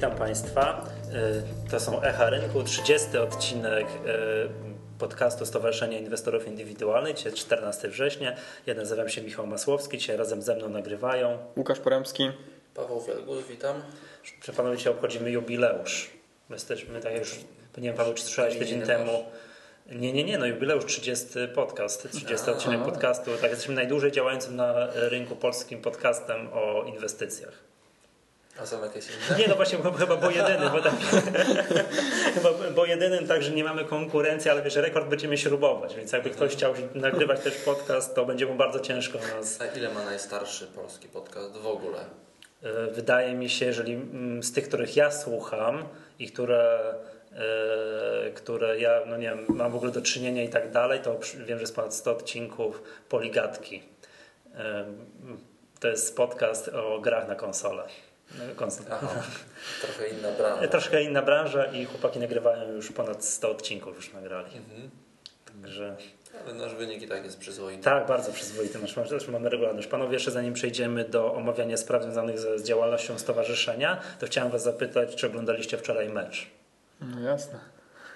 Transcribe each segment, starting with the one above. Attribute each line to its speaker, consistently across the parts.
Speaker 1: Witam Państwa. Y, to są Echa Rynku, 30 odcinek y, podcastu Stowarzyszenia Inwestorów Indywidualnych. Dzisiaj 14 września. Ja nazywam się Michał Masłowski. Dzisiaj razem ze mną nagrywają
Speaker 2: Łukasz Poremski.
Speaker 3: Paweł Wielgus, witam.
Speaker 1: Przy panowie dzisiaj obchodzimy jubileusz. My jesteśmy, tak jak już, nie wiem Paweł, czy słyszałeś tydzień temu. Nie, nie, nie, no jubileusz 30 podcast, 30 A, odcinek podcastu. Tak, jesteśmy najdłużej działającym na rynku polskim podcastem o inwestycjach.
Speaker 3: A są jakieś inne?
Speaker 1: Nie, no właśnie, chyba bo jedyny, bo, tak, chyba bo jedynym tak, że nie mamy konkurencji, ale wiesz, rekord będziemy śrubować, więc jakby ktoś chciał nagrywać też podcast, to będzie mu bardzo ciężko nas.
Speaker 3: A ile ma najstarszy polski podcast w ogóle?
Speaker 1: E, wydaje mi się, jeżeli mm, z tych, których ja słucham i które e, które ja no nie wiem, mam w ogóle do czynienia i tak dalej, to wiem, że jest ponad 100 odcinków Poligatki. E, to jest podcast o grach na konsolę.
Speaker 3: Aha, trochę inna branża.
Speaker 1: Troszkę inna branża i chłopaki nagrywają już ponad 100 odcinków już nagrali. Mhm.
Speaker 3: Także... Ale nasz wynik i tak jest przyzwoity.
Speaker 1: Tak, bardzo przyzwoity. Nasz, mamy regularność. Panowie, jeszcze zanim przejdziemy do omawiania spraw związanych z, z działalnością stowarzyszenia, to chciałem Was zapytać, czy oglądaliście wczoraj mecz?
Speaker 2: No jasne.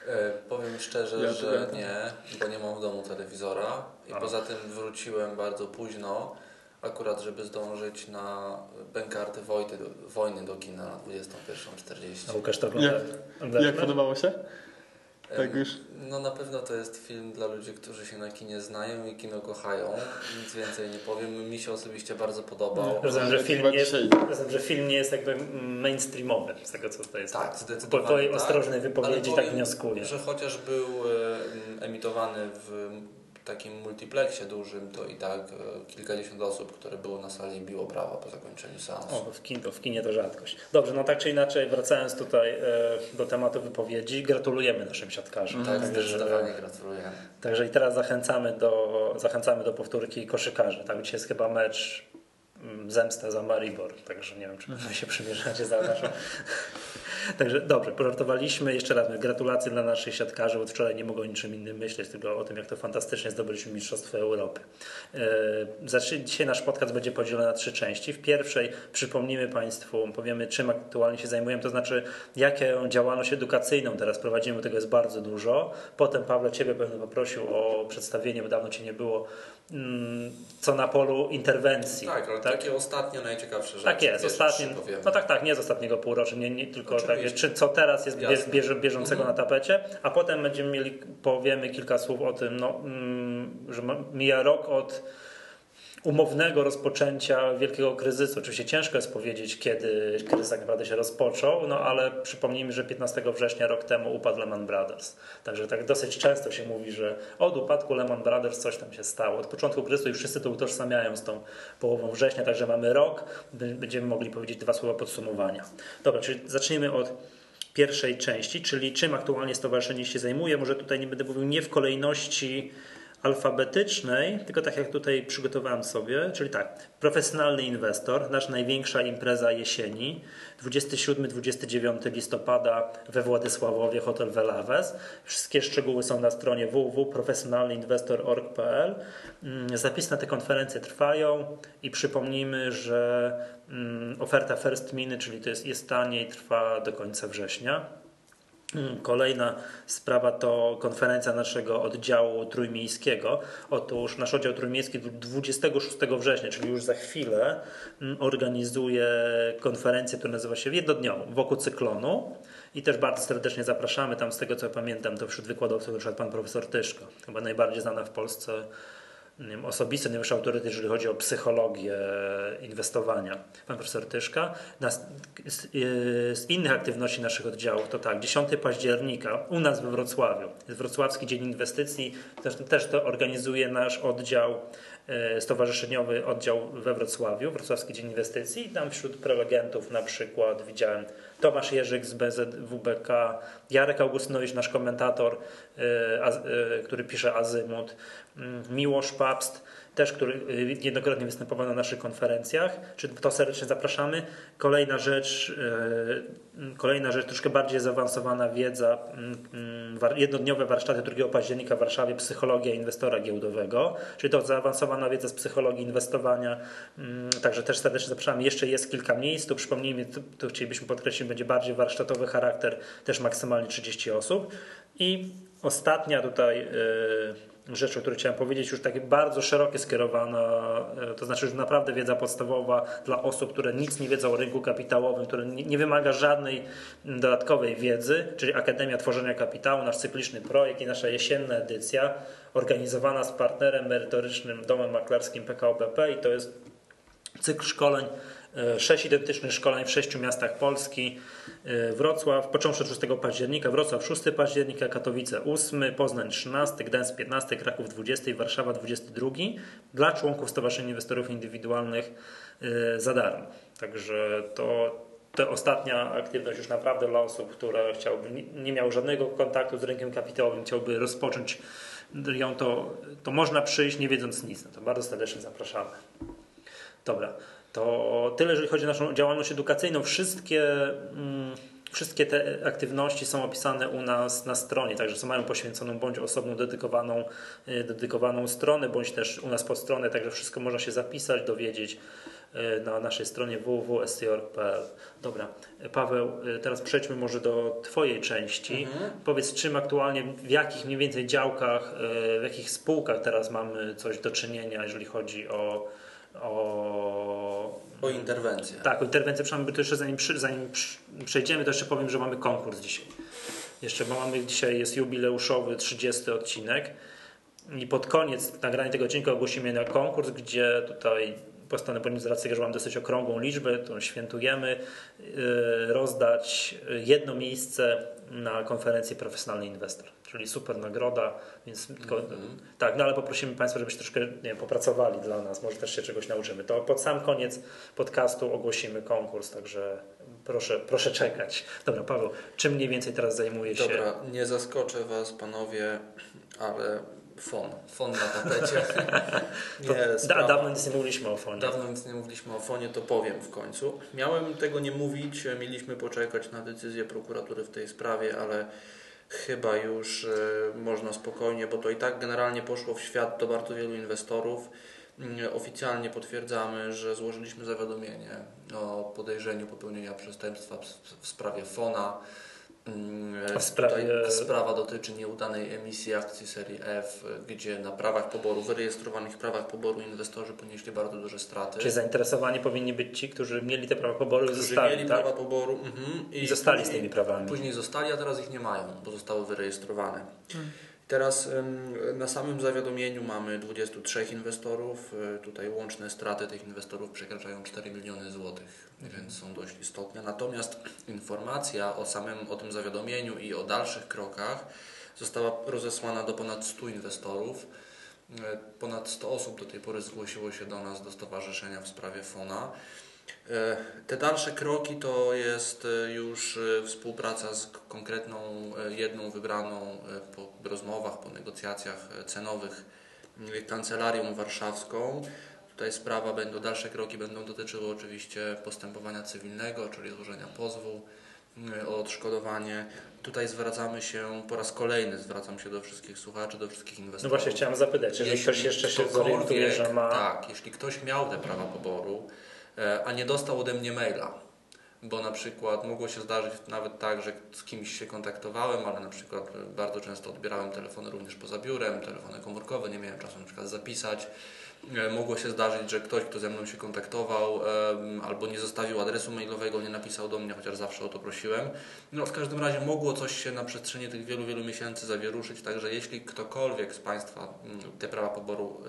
Speaker 3: E, powiem szczerze, ja że nie, bo nie mam w domu telewizora i A. poza tym wróciłem bardzo późno akurat, żeby zdążyć na bękarty Wojty, wojny do kina na 21.40.
Speaker 1: A Łukasz to
Speaker 2: ogląda? Jak, jak podobało się?
Speaker 3: Tak już. No na pewno to jest film dla ludzi, którzy się na kinie znają i kino kochają. Nic więcej nie powiem. Mi się osobiście bardzo podobał.
Speaker 1: Rozumiem, że film, nie jest, rozumiem, że film nie jest jakby mainstreamowy z tego, co to jest.
Speaker 3: Tak, zdecydowanie.
Speaker 1: Po twojej tak. ostrożnej wypowiedzi tak wnioskuję.
Speaker 3: Że chociaż był emitowany w takim multiplexie dużym to i tak e, kilkadziesiąt osób, które było na sali biło brawa po zakończeniu seansu.
Speaker 1: O, w, kin, w kinie to rzadkość. Dobrze, no tak czy inaczej, wracając tutaj e, do tematu wypowiedzi, gratulujemy naszym siatkarzom.
Speaker 3: Tak, także, zdecydowanie gratulujemy.
Speaker 1: Także i teraz zachęcamy do, zachęcamy do powtórki koszykarzy. Tak, dzisiaj jest chyba mecz mm, zemsta za Maribor, także nie wiem, czy wy się przymierzacie za naszą Także dobrze, pożartowaliśmy. Jeszcze raz gratulacje dla naszych siatkarzy, bo wczoraj nie mogą o niczym innym myśleć, tylko o tym, jak to fantastycznie zdobyliśmy Mistrzostwo Europy. E, dzisiaj nasz podcast będzie podzielony na trzy części. W pierwszej przypomnimy Państwu, powiemy, czym aktualnie się zajmujemy, to znaczy, jaką działalność edukacyjną teraz prowadzimy, tego jest bardzo dużo. Potem, Pawle, Ciebie będę poprosił o przedstawienie, bo dawno Cię nie było, mm, co na polu interwencji.
Speaker 3: Tak, ale tak? takie ostatnie najciekawsze rzeczy.
Speaker 1: Tak jest, ostatnie. No tak, tak, nie z ostatniego półrocza, nie, nie tylko tak tak, czy co teraz jest bieżącego mhm. na tapecie, a potem będziemy mieli, powiemy kilka słów o tym, no, mm, że mija rok od umownego rozpoczęcia wielkiego kryzysu. Oczywiście ciężko jest powiedzieć, kiedy kryzys tak naprawdę się rozpoczął, no ale przypomnijmy, że 15 września rok temu upadł Lehman Brothers. Także tak dosyć często się mówi, że od upadku Lehman Brothers coś tam się stało. Od początku kryzysu już wszyscy to utożsamiają z tą połową września, także mamy rok, będziemy mogli powiedzieć dwa słowa podsumowania. Dobra, czyli zacznijmy od pierwszej części, czyli czym aktualnie stowarzyszenie się zajmuje. Może tutaj nie będę mówił nie w kolejności alfabetycznej, tylko tak jak tutaj przygotowałem sobie, czyli tak, profesjonalny inwestor, nasza największa impreza jesieni, 27-29 listopada we Władysławowie, hotel Velaves. Wszystkie szczegóły są na stronie www.profesjonalnyinwestor.org.pl. Mm, zapisy na te konferencje trwają i przypomnijmy, że mm, oferta First Miny, czyli to jest, jest taniej, trwa do końca września. Kolejna sprawa to konferencja naszego oddziału trójmiejskiego. Otóż nasz oddział trójmiejski 26 września, czyli już za chwilę, mm, organizuje konferencję, która nazywa się jednodniową wokół cyklonu. I też bardzo serdecznie zapraszamy tam, z tego co pamiętam, to wśród wykładowców na pan profesor Tyszko, chyba najbardziej znana w Polsce osobisty najwyższy autorytet, jeżeli chodzi o psychologię inwestowania. Pan profesor Tyszka. Z, z, innych aktywności naszych oddziałów to tak, 10 października u nas we Wrocławiu jest Wrocławski Dzień Inwestycji, też, też to organizuje nasz oddział e, stowarzyszeniowy oddział we Wrocławiu, Wrocławski Dzień Inwestycji. I tam wśród prelegentów na przykład widziałem Tomasz Jerzyk z BZWBK, Jarek Augustynowicz, nasz komentator, e, który pisze Azymut, mm, Miłosz Papst, też który jednokrotnie występował na naszych konferencjach, czy to serdecznie zapraszamy. Kolejna rzecz, kolejna rzecz, troszkę bardziej zaawansowana wiedza, jednodniowe warsztaty 2 października w Warszawie, psychologia inwestora giełdowego, czyli to zaawansowana wiedza z psychologii inwestowania, także też serdecznie zapraszamy. Jeszcze jest kilka miejsc, tu przypomnijmy, tu chcielibyśmy podkreślić, będzie bardziej warsztatowy charakter, też maksymalnie 30 osób. I ostatnia tutaj y, rzecz, o której chciałem powiedzieć, już takie bardzo szerokie skierowana, y, to znaczy, że naprawdę wiedza podstawowa dla osób, które nic nie wiedzą o rynku kapitałowym, które nie wymaga żadnej dodatkowej wiedzy, czyli Akademia Tworzenia Kapitału, nasz cykliczny projekt i nasza jesienna edycja, organizowana z partnerem merytorycznym Domem Maklerskim PKO BP i to jest cykl szkoleń sześć identycznych szkoleń w sześciu miastach Polski. E, Wrocław, począwszy od 6 października, Wrocław 6 października, Katowice 8, Poznań 13, Gdańsk 15, Kraków 20, Warszawa 22 dla członków Stowarzyszenia Inwestorów Indywidualnych e, za darmo. Także to, to ostatnia aktywność już naprawdę dla osób, które chciałby, nie miały żadnego kontaktu z rynkiem kapitałowym, chciałby rozpocząć ją, to, to można przyjść nie wiedząc nic. No to bardzo serdecznie zapraszamy. Dobra. To tyle, jeżeli chodzi o naszą działalność edukacyjną. Wszystkie, mm, wszystkie te aktywności są opisane u nas na stronie, także mają poświęconą bądź osobną dedykowaną, y, dedykowaną stronę, bądź też u nas pod stronę, także wszystko można się zapisać, dowiedzieć y, na naszej stronie www.stor.pl. Dobra, Paweł, y, teraz przejdźmy może do Twojej części. Mhm. Powiedz, czym aktualnie, w jakich mniej więcej działkach, w jakich spółkach teraz mamy coś do czynienia, jeżeli chodzi o o...
Speaker 3: O interwencję.
Speaker 1: Tak, o interwencję. Przynajmniej to jeszcze zanim, zanim przejdziemy, to jeszcze powiem, że mamy konkurs dzisiaj. Jeszcze, bo mamy dzisiaj jest jubileuszowy 30 odcinek i pod koniec nagrania tego odcinka ogłosimy na konkurs, gdzie tutaj postanowiliśmy z racji, że mam dosyć okrągłą liczbę, którą świętujemy, y, rozdać jedno miejsce na konferencję Profesjonalny Inwestor, czyli super nagroda, więc mm -hmm. tak, no ale poprosimy Państwa, żebyście troszkę nie wiem, popracowali dla nas, może też się czegoś nauczymy. To pod sam koniec podcastu ogłosimy konkurs, także proszę, proszę czekać. Dobra, Paweł, czym mniej więcej teraz zajmuje się?
Speaker 3: Dobra, nie zaskoczę Was, panowie, ale fon. Fon na tapecie.
Speaker 1: nie, sprawa, dawno nic nie mówiliśmy o fonie.
Speaker 3: Dawno nic nie mówiliśmy o fonie, to powiem w końcu. Miałem tego nie mówić, mieliśmy poczekać na decyzję prokuratury w tej sprawie, ale chyba już y, można spokojnie, bo to i tak generalnie poszło w świat do bardzo wielu inwestorów. Y, oficjalnie potwierdzamy, że złożyliśmy zawiadomienie o podejrzeniu popełnienia przestępstwa w sprawie FONA. Mm, sprawie... sprawa dotyczy nieudanej emisji akcji serii F, gdzie na prawach poboru, wyrejestrowanych prawach poboru inwestorzy ponieśli bardzo duże straty.
Speaker 1: Czyli zainteresowani powinni być ci, którzy mieli te prawa poboru
Speaker 3: i
Speaker 1: zostali,
Speaker 3: mieli tak? prawa poboru mhm.
Speaker 1: I, I, zostali później, z tymi prawami.
Speaker 3: Później zostali, a teraz ich nie mają, bo zostały wyrejestrowane. Hmm. Teraz na samym zawiadomieniu mamy 23 inwestorów. E, tutaj łączne straty tych inwestorów przekraczają 4 miliony złotych, więc są dość istotne. Natomiast informacja o samym o tym zawiadomieniu i o dalszych krokach została rozesłana do ponad 100 inwestorów. E, ponad 100 osób do tej pory zgłosiło się do nas, do stowarzyszenia w sprawie FONA. E, te dalsze kroki to jest e, już e, współpraca z konkretną, jedną wybraną po rozmowach, po negocjacjach cenowych kancelarią warszawską. Tutaj sprawa będą, dalsze kroki będą dotyczyły oczywiście postępowania cywilnego, czyli złożenia pozwu o odszkodowanie. Tutaj zwracamy się po raz kolejny, zwracam się do wszystkich słuchaczy, do wszystkich inwestorów.
Speaker 1: No właśnie chciałem zapytać, jeżeli ktoś jeszcze się zorientuje, że ma...
Speaker 3: Tak, jeśli ktoś miał te prawa poboru, a nie dostał ode mnie maila. Bo na przykład mogło się zdarzyć nawet tak, że z kimś się kontaktowałem, ale na przykład bardzo często odbierałem telefony również poza biurem, telefony komórkowe, nie miałem czasu na przykład zapisać. E, mogło się zdarzyć, że ktoś, kto ze mną się kontaktował, albo nie zostawił adresu mailowego, nie napisał do mnie, chociaż zawsze o to prosiłem. No, w każdym razie mogło coś się na przestrzeni tych wielu, wielu miesięcy zawieruszyć, także jeśli ktokolwiek z Państwa mm, te prawa poboru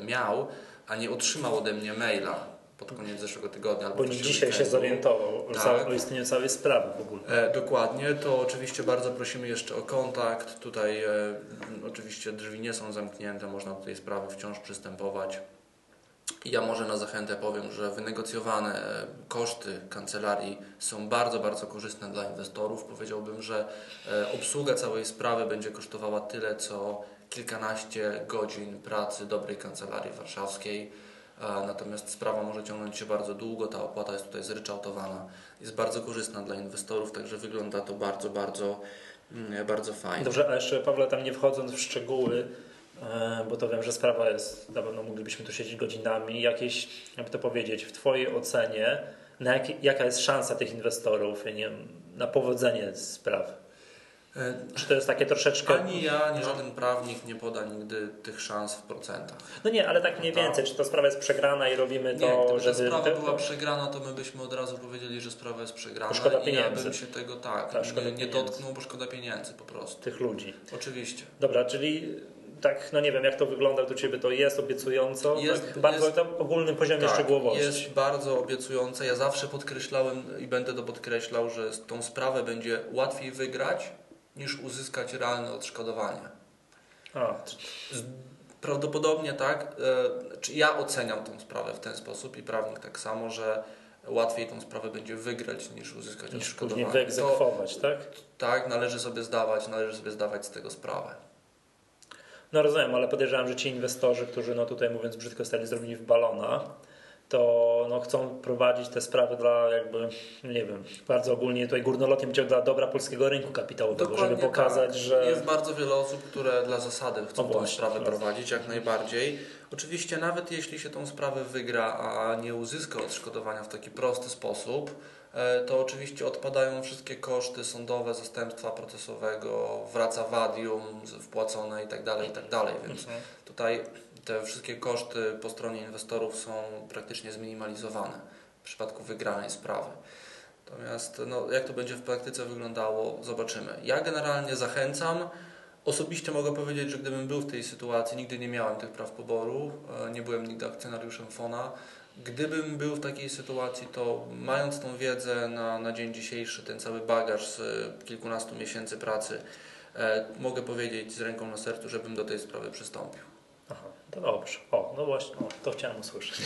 Speaker 3: e, miał, a nie otrzymał ode mnie maila, pod koniec zeszłego tygodnia. Albo
Speaker 1: Bo nie dzisiaj się zorientował tak. o istnieniu całej sprawy w ogóle.
Speaker 3: E, dokładnie, to oczywiście bardzo prosimy jeszcze o kontakt. Tutaj e, oczywiście drzwi nie są zamknięte, można do tej sprawy wciąż przystępować. Ja może na zachętę powiem, że wynegocjowane e, koszty kancelarii są bardzo, bardzo korzystne dla inwestorów. Powiedziałbym, że e, obsługa całej sprawy będzie kosztowała tyle, co kilkanaście godzin pracy dobrej kancelarii warszawskiej. Natomiast sprawa może ciągnąć się bardzo długo, ta opłata jest tutaj zryczałtowana. Jest bardzo korzystna dla inwestorów, także wygląda to bardzo, bardzo, mm, bardzo fajnie.
Speaker 1: Dobrze, a jeszcze Pawle, tam nie wchodząc w szczegóły, e, bo to wiem, że sprawa jest, na pewno moglibyśmy tu siedzieć godzinami, jakieś, jakby to powiedzieć, w Twojej ocenie, jak, jaka jest szansa tych inwestorów nie wiem, na powodzenie spraw? Czy to jest takie troszeczkę.
Speaker 3: Ani ja, ani żaden prawnik nie poda nigdy tych szans w procentach.
Speaker 1: No nie, ale tak mniej więcej. Czy to sprawa jest przegrana i robimy to,
Speaker 3: nie,
Speaker 1: gdyby
Speaker 3: żeby. sprawa była przegrana, to my byśmy od razu powiedzieli, że sprawa jest przegrana. Szkoda pieniędzy. I ja bym się tego tak, tak nie, nie dotknął, bo szkoda pieniędzy po prostu.
Speaker 1: Tych ludzi.
Speaker 3: Oczywiście.
Speaker 1: Dobra, czyli tak, no nie wiem, jak to wygląda u Ciebie, to jest obiecująco, jest, tak, bardzo jest, ogólnym poziomie tak, szczegółowości.
Speaker 3: jest bardzo obiecujące. Ja zawsze podkreślałem i będę to podkreślał, że tą sprawę będzie łatwiej wygrać niż uzyskać realne odszkodowanie. A. Prawdopodobnie tak. E, czy ja oceniam tę sprawę w ten sposób i prawnik tak samo, że łatwiej tą sprawę będzie wygrać niż uzyskać niż odszkodowanie.
Speaker 1: Niż wyegzekwować,
Speaker 3: to,
Speaker 1: tak?
Speaker 3: Tak, należy sobie zdawać, należy sobie zdawać z tego sprawę.
Speaker 1: No rozumiem, ale podejrzewam, że ci inwestorzy, którzy no tutaj mówiąc brzydko stali zrobili w balona, to no, chcą prowadzić te sprawy dla jakby, nie wiem, bardzo ogólnie tutaj górnolotnie będzie dla dobra polskiego rynku kapitałowego, Dokładnie żeby pokazać, tak. że...
Speaker 3: Jest bardzo wiele osób, które dla zasady chcą no tę sprawę prowadzić jak najbardziej. Oczywiście nawet jeśli się tą sprawę wygra, a nie uzyska odszkodowania w taki prosty sposób, e, to oczywiście odpadają wszystkie koszty sądowe, zastępstwa procesowego, wraca wadium wpłacone itd., tak itd., tak więc mhm. tutaj te wszystkie koszty po stronie inwestorów są praktycznie zminimalizowane w przypadku wygranej sprawy. Natomiast no, jak to będzie w praktyce wyglądało, zobaczymy. Ja generalnie zachęcam. Osobiście mogę powiedzieć, że gdybym był w tej sytuacji, nigdy nie miałem tych praw poboru, e, nie byłem nigdy akcjonariuszem FONA. Gdybym był w takiej sytuacji, to mając tą wiedzę na, na dzień dzisiejszy, ten cały bagaż z kilkunastu miesięcy pracy, e, mogę powiedzieć z ręką na sercu, żebym do tej sprawy przystąpił.
Speaker 1: To dobrze. O, no właśnie, o, to chciałem usłyszeć.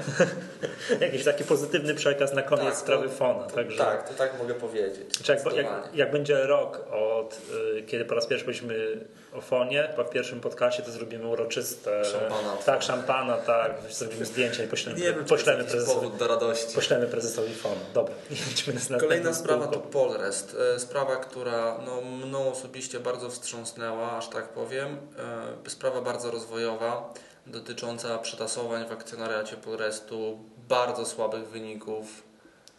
Speaker 1: Jakiś taki pozytywny przekaz na koniec tak, sprawy to, Fona.
Speaker 3: Także... Tak, to tak mogę powiedzieć.
Speaker 1: Jak, jak, jak, będzie rok od y, kiedy po raz pierwszy byliśmy o Fonie, po w pierwszym podcastie to zrobimy uroczyste.
Speaker 3: Szampana.
Speaker 1: Tak, szampana, tak. Zrobimy zdjęcia i poślemy,
Speaker 3: Nie wiem, poślemy prezesowi. powód do radości.
Speaker 1: Poślemy prezesowi Fona. Dobra, idźmy
Speaker 3: na Kolejna sprawa to Polrest. E, sprawa, która no, mną osobiście bardzo wstrząsnęła, aż tak powiem. E, sprawa bardzo rozwojowa dotycząca przetasowań w akcjonariacie Polrestu, bardzo słabych wyników,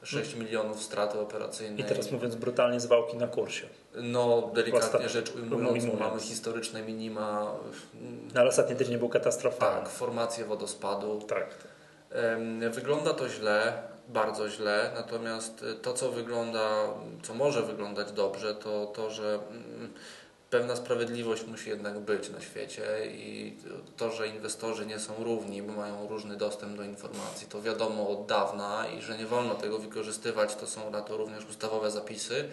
Speaker 3: 6 milionów straty operacyjnej.
Speaker 1: I teraz mówiąc brutalnie, zwałki na kursie.
Speaker 3: No, delikatnie rzecz ujmując, mamy historyczne minima.
Speaker 1: No, ale ostatni tydzień był katastrofalny.
Speaker 3: Tak, formację wodospadu.
Speaker 1: Tak.
Speaker 3: Wygląda to źle, bardzo źle, natomiast to, co wygląda, co może wyglądać dobrze, to to, że mm, pewna sprawiedliwość musi jednak być na świecie i to, że inwestorzy nie są równi, bo mają różny dostęp do informacji, to wiadomo od dawna i że nie wolno tego wykorzystywać, to są na to również ustawowe zapisy.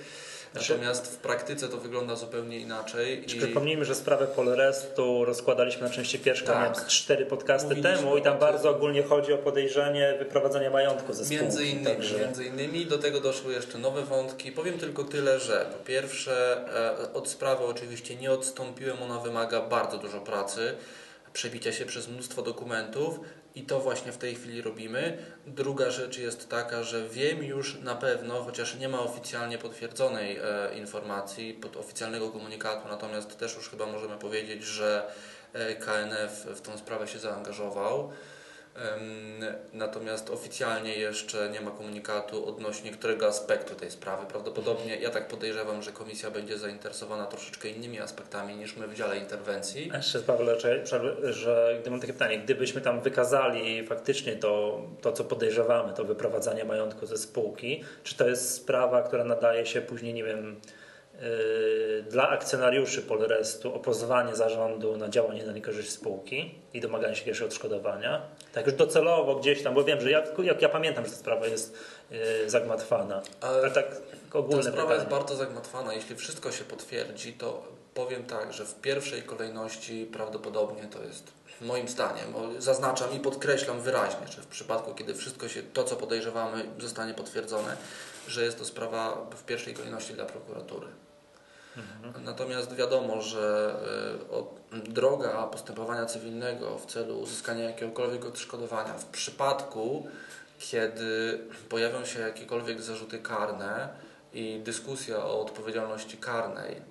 Speaker 3: Natomiast w praktyce to wygląda zupełnie inaczej.
Speaker 1: I... Przypomnijmy, że sprawę Polrestu rozkładaliśmy na części pierwszej, tak. cztery podcasty Mówiliśmy temu i tam bardzo ogólnie chodzi o podejrzenie wyprowadzenia majątku ze spółki.
Speaker 3: Między innymi, także... między innymi do tego doszły jeszcze nowe wątki. Powiem tylko tyle, że po pierwsze e, od sprawy oczywiście nie odstąpiłem, ona wymaga bardzo dużo pracy przebicia się przez mnóstwo dokumentów i to właśnie w tej chwili robimy. Druga rzecz jest taka, że wiem już na pewno, chociaż nie ma oficjalnie potwierdzonej e, informacji, pod oficjalnego komunikatu, natomiast też już chyba możemy powiedzieć, że e, KNF w tą sprawę się zaangażował. Natomiast oficjalnie jeszcze nie ma komunikatu odnośnie którego aspektu tej sprawy. Prawdopodobnie ja tak podejrzewam, że komisja będzie zainteresowana troszeczkę innymi aspektami niż my w dziale interwencji.
Speaker 1: Jeszcze Paweł, że, gdy mam takie pytanie, gdybyśmy tam wykazali faktycznie to, to, co podejrzewamy, to wyprowadzanie majątku ze spółki, czy to jest sprawa, która nadaje się później, nie wiem, dla akcjonariuszy Polrestu o pozwanie zarządu na działanie na niekorzyść spółki i domaganie się jakiegoś odszkodowania. Tak już docelowo gdzieś tam, bo wiem, że ja, jak ja pamiętam, że ta sprawa jest yy, zagmatwana. Ale tak ogólne
Speaker 3: Ta sprawa pytanie. jest bardzo zagmatwana. Jeśli wszystko się potwierdzi, to powiem tak, że w pierwszej kolejności prawdopodobnie to jest moim zdaniem, zaznaczam i podkreślam wyraźnie, że w przypadku, kiedy wszystko się, to co podejrzewamy zostanie potwierdzone, że jest to sprawa w pierwszej kolejności dla prokuratury. Mhm. Natomiast wiadomo, że droga postępowania cywilnego w celu uzyskania jakiegokolwiek odszkodowania w przypadku, kiedy pojawią się jakiekolwiek zarzuty karne i dyskusja o odpowiedzialności karnej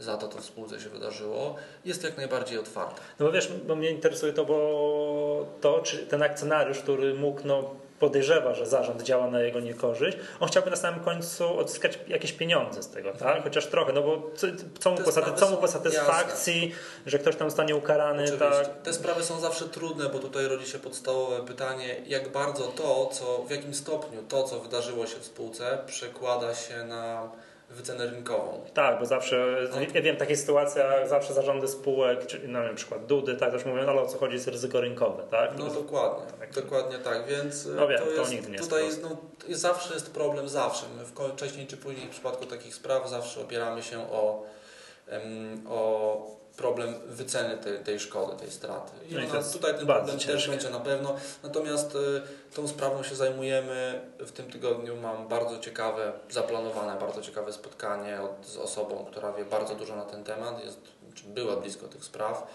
Speaker 3: za to, co w spółce się wydarzyło, jest jak najbardziej otwarta.
Speaker 1: No bo wiesz, bo mnie interesuje to, bo to, czy ten akcjonariusz, który mógł no, podejrzewa, że zarząd działa na jego niekorzyść, on chciałby na samym końcu odzyskać jakieś pieniądze z tego, tak? Chociaż trochę, no bo co, co mu, po, co mu po satysfakcji, jasne. że ktoś tam zostanie ukarany, Oczywiście. tak?
Speaker 3: Te sprawy są zawsze trudne, bo tutaj rodzi się podstawowe pytanie, jak bardzo to, co, w jakim stopniu to, co wydarzyło się w spółce, przekłada się na wycenę rynkową.
Speaker 1: Tak, bo zawsze, no. ja wiem, takie sytuacje, zawsze zarządy spółek, czy no, na przykład Dudy, tak, też mówią, no ale o co chodzi, jest ryzyko rynkowe, tak?
Speaker 3: No dokładnie, tak. dokładnie tak, więc no wiem, to, jest, to nigdy nie tutaj jest no, zawsze jest problem, zawsze. My wcześniej czy później w przypadku takich spraw zawsze opieramy się o, o problem wyceny tej, tej szkody, tej straty. I no ona, tutaj ten problem też będzie na pewno. Natomiast y, tą sprawą się zajmujemy. W tym tygodniu mam bardzo ciekawe, zaplanowane bardzo ciekawe spotkanie od, z osobą, która wie bardzo dużo na ten temat, jest, była blisko tych spraw.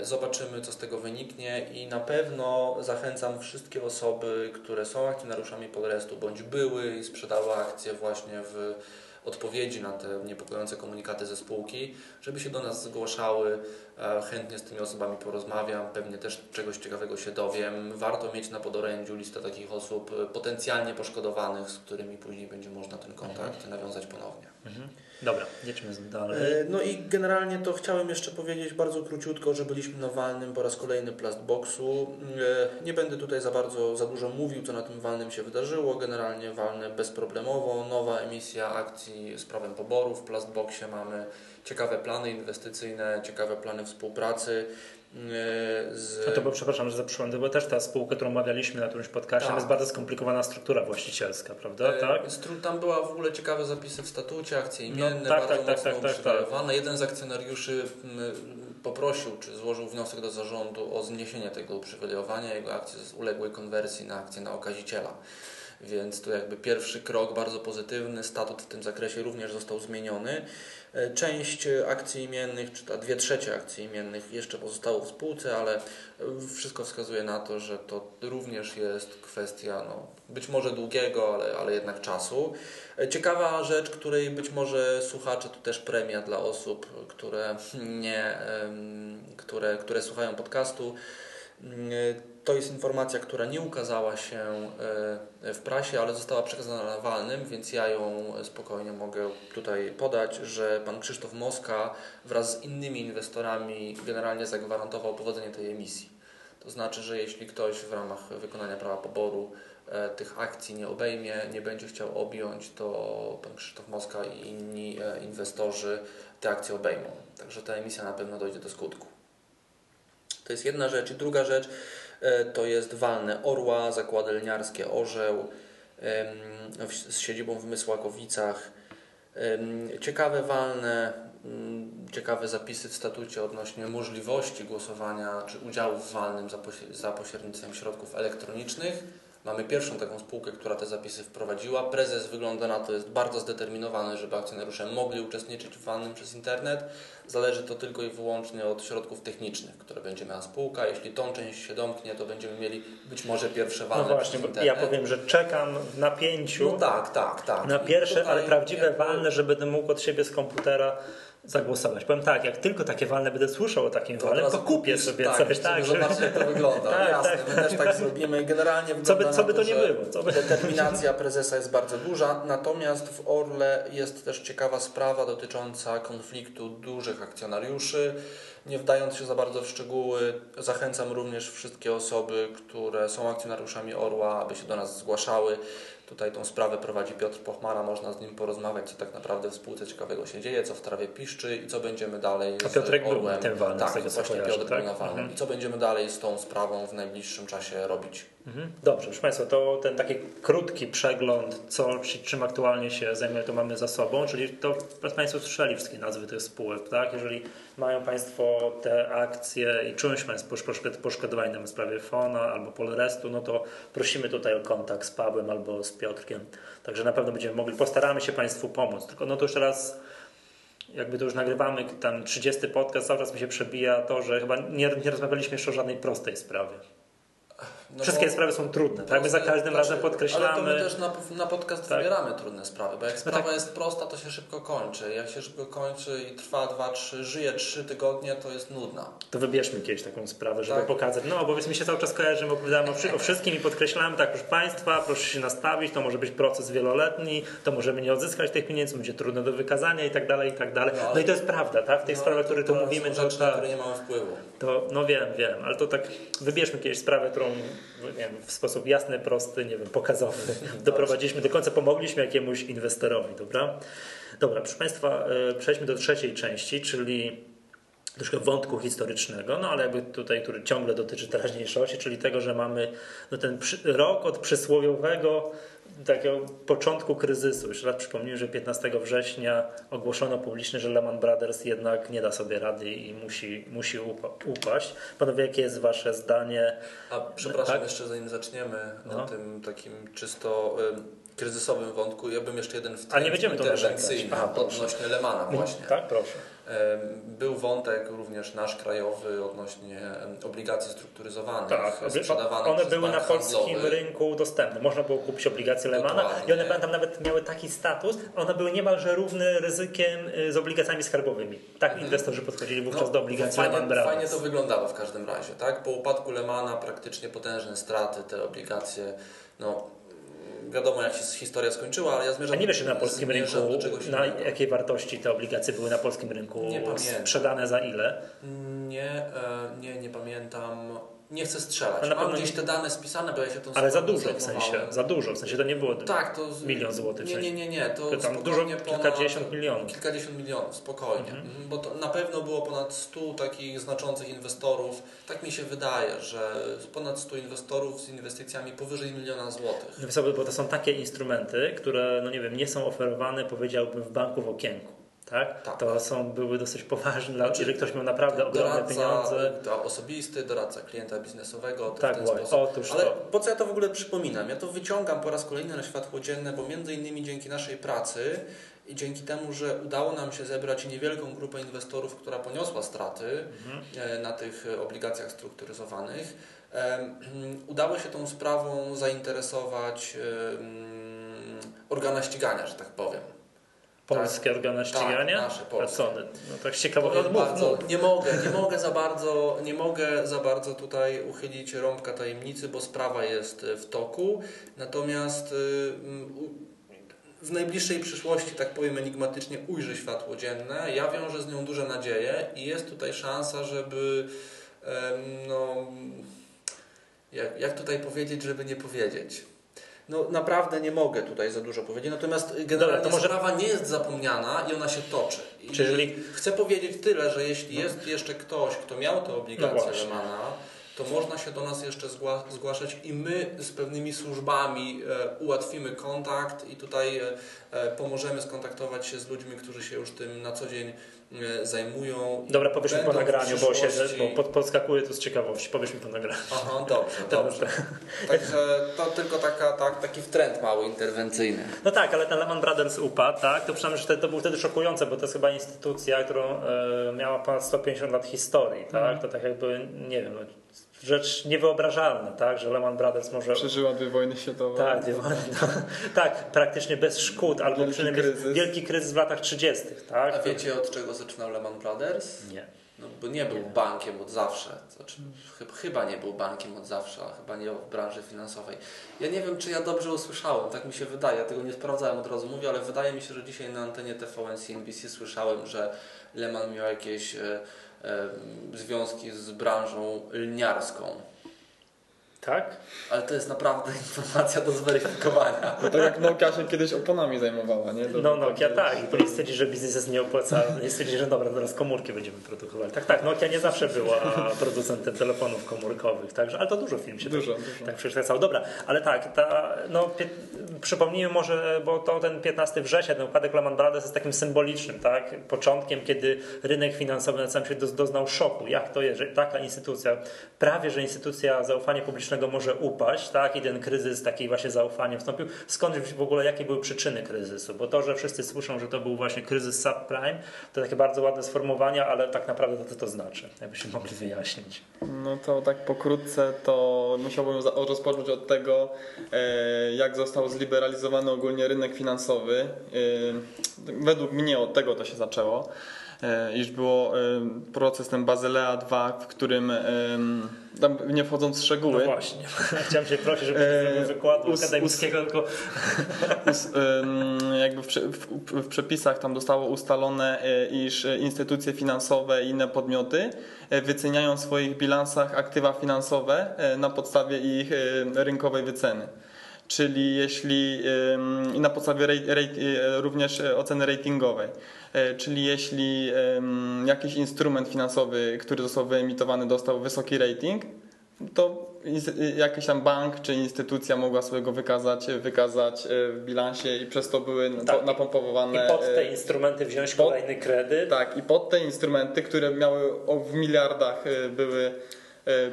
Speaker 3: Y, zobaczymy, co z tego wyniknie i na pewno zachęcam wszystkie osoby, które są akcjonariuszami Polrestu bądź były i sprzedały akcje właśnie w odpowiedzi na te niepokojące komunikaty ze spółki, żeby się do nas zgłaszały. E, chętnie z tymi osobami porozmawiam, pewnie też czegoś ciekawego się dowiem. Warto mieć na podorędziu listę takich osób e, potencjalnie poszkodowanych, z którymi później będzie można ten kontakt nawiązać ponownie.
Speaker 1: Mhm. Dobra, jedźmy dalej.
Speaker 3: E, no i generalnie to chciałem jeszcze powiedzieć bardzo króciutko, że byliśmy na walnym po raz kolejny Plastboxu. Nie będę tutaj za bardzo, za dużo mówił, co na tym walnym się wydarzyło. Generalnie walne bezproblemowo. Nowa emisja akcji z prawem poboru w Plastboxie mamy ciekawe plany inwestycyjne, ciekawe plany współpracy.
Speaker 1: E, z... A to bo przepraszam, że zaprzęłem, bo też ta spółka, którą omawialiśmy na którymś podcastie, tak. jest bardzo skomplikowana struktura właścicielska, prawda?
Speaker 3: E,
Speaker 1: tak?
Speaker 3: Tam była w ogóle ciekawe zapisy w statucie, akcje no, imienne, no, tak, bardzo tak, tak, mocno tak, tak, tak. Jeden z akcjonariuszy poprosił, czy złożył wniosek do zarządu o zniesienie tego uprzywilejowania. Jego akcje uległy konwersji na akcje na okaziciela. Więc to jakby pierwszy krok bardzo pozytywny. Statut w tym zakresie również został zmieniony. E, część akcji imiennych, czy ta dwie trzecie akcji imiennych jeszcze pozostało w spółce, ale e, wszystko wskazuje na to, że to również jest kwestia no, być może długiego, ale, ale jednak czasu. E, ciekawa rzecz, której być może słuchacze, to też premia dla osób, które, nie, które, które słuchają podcastu. To jest informacja, która nie ukazała się e, w prasie, ale została przekazana na walnym, więc ja ją spokojnie mogę tutaj podać, że pan Krzysztof Moska wraz z innymi inwestorami generalnie zagwarantował powodzenie tej emisji. To znaczy, że jeśli ktoś w ramach wykonania prawa poboru e, tych akcji nie obejmie, nie będzie chciał objąć, to pan Krzysztof Moska i inni e, inwestorzy te akcje obejmą. Także ta emisja na pewno dojdzie do skutku. To jest jedna rzecz. I druga rzecz, E, to jest walne Orła, zakłady lniarskie Orzeł z siedzibą w Mysłakowicach. Ciekawe walne, mm, ciekawe zapisy w statucie odnośnie możliwości głosowania czy udziału w walnym za pośrednictwem środków elektronicznych Mamy pierwszą taką spółkę, która te zapisy wprowadziła. Prezes wygląda na to, jest bardzo zdeterminowany, żeby akcjonariusze mogli uczestniczyć w walnym przez internet. Zależy to tylko i wyłącznie od środków technicznych, które będzie miała spółka. Jeśli tą część się domknie, to będziemy mieli być może pierwsze walne
Speaker 1: no właśnie,
Speaker 3: przez internet.
Speaker 1: Ja powiem, że czekam w napięciu
Speaker 3: no tak, tak, tak.
Speaker 1: na pierwsze, ale prawdziwe walne, żeby będę mógł od siebie z komputera zagłosować. Powiem tak, jak tylko takie walne będę słyszał o takim to walnym, to kupię sobie
Speaker 3: tak,
Speaker 1: coś.
Speaker 3: Tak, zobaczcie jak to wygląda. tak, Jasne, tak. my też tak zrobimy. Generalnie
Speaker 1: co by, co by to, to nie było.
Speaker 3: By... Determinacja prezesa jest bardzo duża, natomiast w Orle jest też ciekawa sprawa dotycząca konfliktu dużych akcjonariuszy. Nie wdając się za bardzo w szczegóły, zachęcam również wszystkie osoby, które są akcjonariuszami Orła, aby się do nas zgłaszały. Tutaj tą sprawę prowadzi Piotr Pochmara, można z nim porozmawiać, co tak naprawdę w spółce ciekawego się dzieje, co w trawie piszczy i co będziemy dalej
Speaker 1: z A Piotrek Orłem. był tym walnym,
Speaker 3: tak, z tego właśnie Piotr tak? był na walnym. Mhm. I co będziemy dalej z tą sprawą w najbliższym czasie robić.
Speaker 1: Mhm. Dobrze, proszę Państwa, to ten taki krótki przegląd, co, czym aktualnie się zajmuje, to mamy za sobą, czyli to Państwo słyszeli wszystkie nazwy tych spółek, tak? Jeżeli mają Państwo te akcje i czują się Państwo poszkodowani na sprawie Fona albo Polrestu, no to prosimy tutaj o kontakt z Pawłem albo z Piotrkiem. Także na pewno będziemy mogli, postaramy się Państwu pomóc. Tylko no to już teraz jakby to już nagrywamy tam 30 podcast, cały czas mi się przebija to, że chyba nie, nie rozmawialiśmy jeszcze o żadnej prostej sprawie. No Wszystkie sprawy są trudne, tak? My za każdym znaczy, razem podkreślamy.
Speaker 3: Ale to my też na, na podcast tak? wybieramy trudne sprawy, bo jak no sprawa no tak. jest prosta, to się szybko kończy. Jak się szybko kończy i trwa 2, 3, żyje 3 tygodnie, to jest nudna.
Speaker 1: To wybierzmy kiedyś taką sprawę, żeby tak. pokazać. No, bo mi się cały czas kojarzy, że opowiadamy o, o wszystkim i podkreślamy, tak, proszę Państwa, proszę się nastawić, to może być proces wieloletni, to możemy nie odzyskać tych pieniędzy, będzie trudne do wykazania i tak dalej, i tak dalej. No, no i to jest prawda, tak? W tej no, sprawie, o której tu mówimy,
Speaker 3: to, rzeczy, na które nie mamy wpływu.
Speaker 1: To, no wiem, wiem, ale to tak wybierzmy kiedyś sprawę, którą wiem, w sposób jasny, prosty, nie wiem, pokazowy doprowadziliśmy do końca, pomogliśmy jakiemuś inwestorowi, dobra? Dobra, proszę Państwa, e, przejdźmy do trzeciej części, czyli troszkę wątku historycznego, no ale jakby tutaj, który ciągle dotyczy teraźniejszości, czyli tego, że mamy no ten rok od przysłowiowego takiego początku kryzysu. Jeszcze raz przypomnę, że 15 września ogłoszono publicznie, że Lehman Brothers jednak nie da sobie rady i musi, musi upaść. Panowie, jakie jest Wasze zdanie?
Speaker 3: A przepraszam, tak? jeszcze zanim zaczniemy no. o tym takim czysto y, kryzysowym wątku, ja bym jeszcze jeden w
Speaker 1: A nie będziemy to
Speaker 3: interwencyjny odnośnie Lemana właśnie.
Speaker 1: Tak, proszę.
Speaker 3: Był wątek również nasz krajowy odnośnie obligacji strukturyzowanych. Tak,
Speaker 1: one były na polskim handlowy. rynku dostępne. Można było kupić obligacje Lemana i one pamiętam nawet miały taki status, one były niemalże równe ryzykiem y, z obligacjami skarbowymi. Tak mhm. inwestorzy podchodzili wówczas no, do obligacji fajnie, Lehman Brothers.
Speaker 3: Fajnie to wyglądało w każdym razie. tak? Po upadku Lemana praktycznie potężne straty, te obligacje no, wiadomo jak się historia skończyła, ale ja zmierzam...
Speaker 1: A nie wiesz na polskim rynku, na jakiej wartości te obligacje były na polskim rynku nie sprzedane za ile?
Speaker 3: Nie, e, nie, nie pamiętam nie chcę strzelać. Ale Mam gdzieś te dane spisane, bo ja się tą
Speaker 1: Ale za dużo w sensie, za dużo, w sensie to nie było tak, to milion złotych.
Speaker 3: Nie, nie, nie, nie. To,
Speaker 1: to tam dużo, kilkadziesiąt milionów.
Speaker 3: Kilkadziesiąt milionów, spokojnie. Mhm. Bo to na pewno było ponad 100 takich znaczących inwestorów. Tak mi się wydaje, że ponad 100 inwestorów z inwestycjami powyżej miliona złotych.
Speaker 1: Bo to są takie instrumenty, które, no nie wiem, nie są oferowane, powiedziałbym, w banku w okienku. Tak? tak? To są, były dosyć poważne, znaczy, jeżeli ktoś miał naprawdę ogromne doradca, pieniądze.
Speaker 3: To osobisty, doradca klienta biznesowego.
Speaker 1: Tak, w ten właśnie. Otóż
Speaker 3: Ale to. po co ja to w ogóle przypominam? Ja to wyciągam po raz kolejny na światło dzienne, bo między innymi dzięki naszej pracy i dzięki temu, że udało nam się zebrać niewielką grupę inwestorów, która poniosła straty mhm. E, na tych obligacjach strukturyzowanych, udało się tą sprawą zainteresować organa ścigania, że tak powiem
Speaker 1: polskie tak, organy ścigania? Tak, nasze polskie. A No tak ciekawe.
Speaker 3: No, bardzo, Nie mogę, nie mogę za bardzo, nie mogę za bardzo tutaj uchylić rąbka tajemnicy, bo sprawa jest w toku. Natomiast y, w najbliższej przyszłości, tak powiem enigmatycznie, ujrzy światło dzienne. Ja wiążę z nią duże nadzieje i jest tutaj szansa, żeby no, jak, jak tutaj powiedzieć, żeby nie powiedzieć no naprawdę nie mogę tutaj za dużo powiedzieć. Natomiast generalnie Dobra, to może... sprawa nie jest zapomniana i ona się toczy. I Czyli... Chcę powiedzieć tyle, że jeśli no. jest jeszcze ktoś, kto miał te obligacje no Lemana, to można się do nas jeszcze zgłaszać i my z pewnymi służbami e, ułatwimy kontakt i tutaj e, e, pomożemy skontaktować się z ludźmi, którzy się już tym na co dzień zajmują.
Speaker 1: Dobra, powiesz mi po nagraniu, bo, się, bo pod, podskakuje to z ciekawości. Powiesz mi po nagraniu.
Speaker 3: Aha, dobrze, dobrze. Także to tylko taka, tak, taki trend mały interwencyjny.
Speaker 1: No tak, ale ten Lehman Brothers upadł, tak? To przynajmniej że to było wtedy szokujące, bo to jest chyba instytucja, którą e, miała ponad 150 lat historii, tak? Mm. To tak jakby, nie wiem, no, rzecz niewyobrażalna, tak, że Lehman Brothers może...
Speaker 2: Przeżyła dwie wojny światowe.
Speaker 1: Tak, dwie wojny, no, tak, praktycznie bez szkód, albo wielki przynajmniej kryzys. wielki kryzys w latach 30. Tak?
Speaker 3: A wiecie od czego zaczynał Lehman Brothers?
Speaker 1: Nie.
Speaker 3: No, bo nie był nie. bankiem od zawsze. Znaczy, chyba nie był bankiem od zawsze, a chyba nie w branży finansowej. Ja nie wiem, czy ja dobrze usłyszałem, tak mi się wydaje, ja tego nie sprawdzałem od razu mówię, ale wydaje mi się, że dzisiaj na antenie TVN CNBC słyszałem, że Lehman miał jakieś e, związki z branżą lniarską.
Speaker 1: Tak?
Speaker 3: Ale to jest naprawdę informacja do zweryfikowania.
Speaker 2: No to jak Nokia się kiedyś oponami zajmowała, nie?
Speaker 1: no Nokia tak. I później stwierdzi, że biznes jest nieopłacalny. I stwierdzi, że dobra, teraz komórki będziemy produkowali. Tak, tak. Nokia nie zawsze była producentem telefonów komórkowych. Także, ale to dużo film się
Speaker 2: dużo,
Speaker 1: tak,
Speaker 2: dużo.
Speaker 1: tak przekształcało. Dobra, ale tak, ta, no, przypomnijmy może, bo to ten 15 września, ten upadek Lehman Brothers jest takim symbolicznym, tak? Początkiem, kiedy rynek finansowy na całym świecie doznał szoku. Jak to jest, że taka instytucja, prawie że instytucja zaufania publicznego ekonomicznego może upaść, tak? I ten kryzys takiej właśnie zaufania wstąpił. Skąd w ogóle, jakie były przyczyny kryzysu? Bo to, że wszyscy słyszą, że to był właśnie kryzys subprime, to takie bardzo ładne sformułowania, ale tak naprawdę to co to znaczy? Jakbyśmy mogli wyjaśnić.
Speaker 2: No to tak pokrótce to musiałbym rozpocząć od tego, e, jak został zliberalizowany ogólnie rynek finansowy. E, według mnie od tego to się zaczęło. E, iż było proces ten Bazylea 2, w którym tam nie wchodząc w szczegóły.
Speaker 1: No właśnie, chciałem się prosić, żeby e, wykładu us, akademickiego, us, tylko...
Speaker 2: Us, jakby w, w, w, przepisach tam zostało ustalone, e, iż instytucje finansowe i inne podmioty e, wyceniają w swoich bilansach aktywa finansowe na podstawie ich rynkowej wyceny czyli jeśli i na podstawie również oceny ratingowej. E, czyli jeśli jakiś instrument finansowy, który został wyemitowany, dostał wysoki rating, to jakiś tam bank czy instytucja mogła sobie go wykazać, wykazać w bilansie i przez to były tak, napompowane.
Speaker 1: I pod te instrumenty wziąć pod, kolejny kredyt.
Speaker 2: Tak, i pod te instrumenty, które miały w miliardach były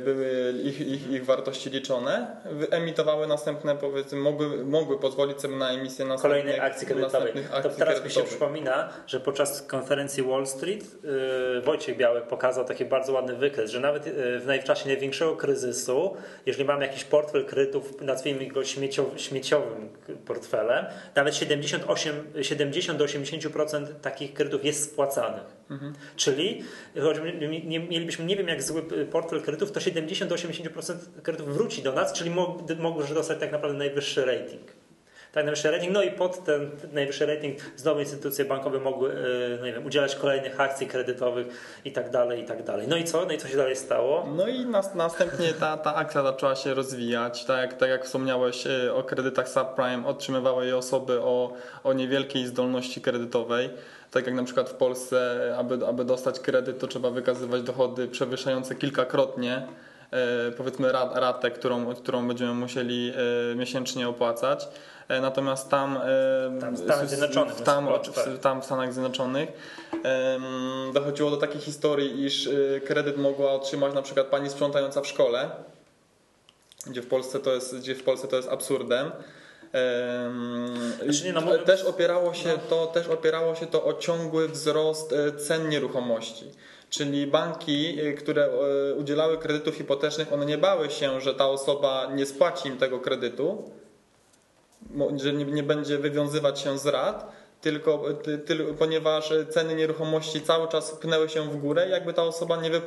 Speaker 2: były ich, ich, ich wartości liczone, emitowały następne, powiedzmy, mogły, mogły pozwolić sobie na emisję następnych
Speaker 1: Kolejnej akcji kredytowej. To teraz mi się przypomina, że podczas konferencji Wall Street yy, Wojciech Białek pokazał taki bardzo ładny wykres, że nawet yy, w czasie największego kryzysu, jeżeli mamy jakiś portfel kredytów, nazwijmy go śmieciowy, śmieciowym portfelem, nawet 78, 70 do 80% takich kredytów jest spłacanych. Mhm. Czyli choć nie, mielibyśmy nie wiem jak zły portfel kredytów, to 70-80% kredytów wróci do nas, czyli może dostać tak naprawdę najwyższy rating. Tak, najwyższy rating, no i pod ten najwyższy rating znowu instytucje bankowe mogły e, no wiem, udzielać kolejnych akcji kredytowych i tak dalej, i tak dalej. No i co? No i co się dalej stało?
Speaker 2: No i nas, następnie ta, ta akcja zaczęła się rozwijać. Tak jak, tak jak wspomniałeś e, o kredytach subprime, otrzymywały je osoby o, o niewielkiej zdolności kredytowej tak jak na przykład w Polsce, aby, aby dostać kredyt, to trzeba wykazywać dochody przewyższające kilkakrotnie e, powiedzmy ratę, którą, którą będziemy musieli e, miesięcznie opłacać. E, natomiast tam,
Speaker 1: tam w Stanach Zjednoczonych,
Speaker 2: tam, w, tam w Stanach Zjednoczonych dochodziło do takiej historii, iż kredyt mogła otrzymać na przykład pani sprzątająca w szkole, gdzie w Polsce to jest, gdzie w Polsce to jest absurdem. Znaczy nie, no, mówię... też, opierało się no. to, też opierało się to o ciągły wzrost e, cen nieruchomości. Czyli banki, e, które e, udzielały kredytów hipotecznych, one nie bały się, że ta osoba nie spłaci im tego kredytu, że nie, nie będzie wywiązywać się z rat, tylko, ty, ponieważ ceny nieruchomości cały czas pnęły się w górę, jakby ta osoba nie, wy,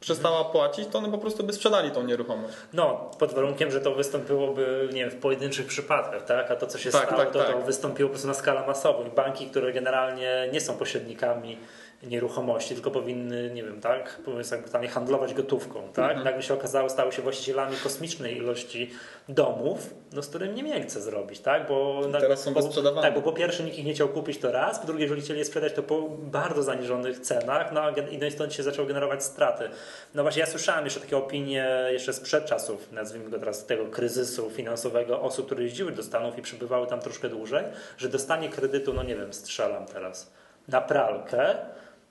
Speaker 2: przestała płacić, to one po prostu by sprzedali tą nieruchomość.
Speaker 1: No, pod warunkiem, że to wystąpiłoby nie wiem, w pojedynczych przypadkach, tak? A to, co się tak, stało, tak, to, tak. to wystąpiło po prostu na skalę masową. Banki, które generalnie nie są pośrednikami nieruchomości, tylko powinny, nie wiem, tak, powiedzmy brutalnie handlować gotówką, tak? Mhm. Nagle się okazało, stały się właścicielami kosmicznej ilości domów, no, z którymi nie chce zrobić, tak? Bo
Speaker 2: teraz są
Speaker 1: bezprzedawane. Tak, bo po pierwsze nikt ich nie chciał kupić to raz, po drugie, jeżeli chcieli je sprzedać, to po bardzo zaniżonych cenach, no i no i stąd się zaczęło generować straty. No właśnie ja słyszałem jeszcze takie opinie jeszcze sprzed czasów, nazwijmy go teraz tego kryzysu finansowego, osób, które jeździły do Stanów i przebywały tam troszkę dłużej, że dostanie kredytu, no nie wiem, strzelam teraz, na pralkę,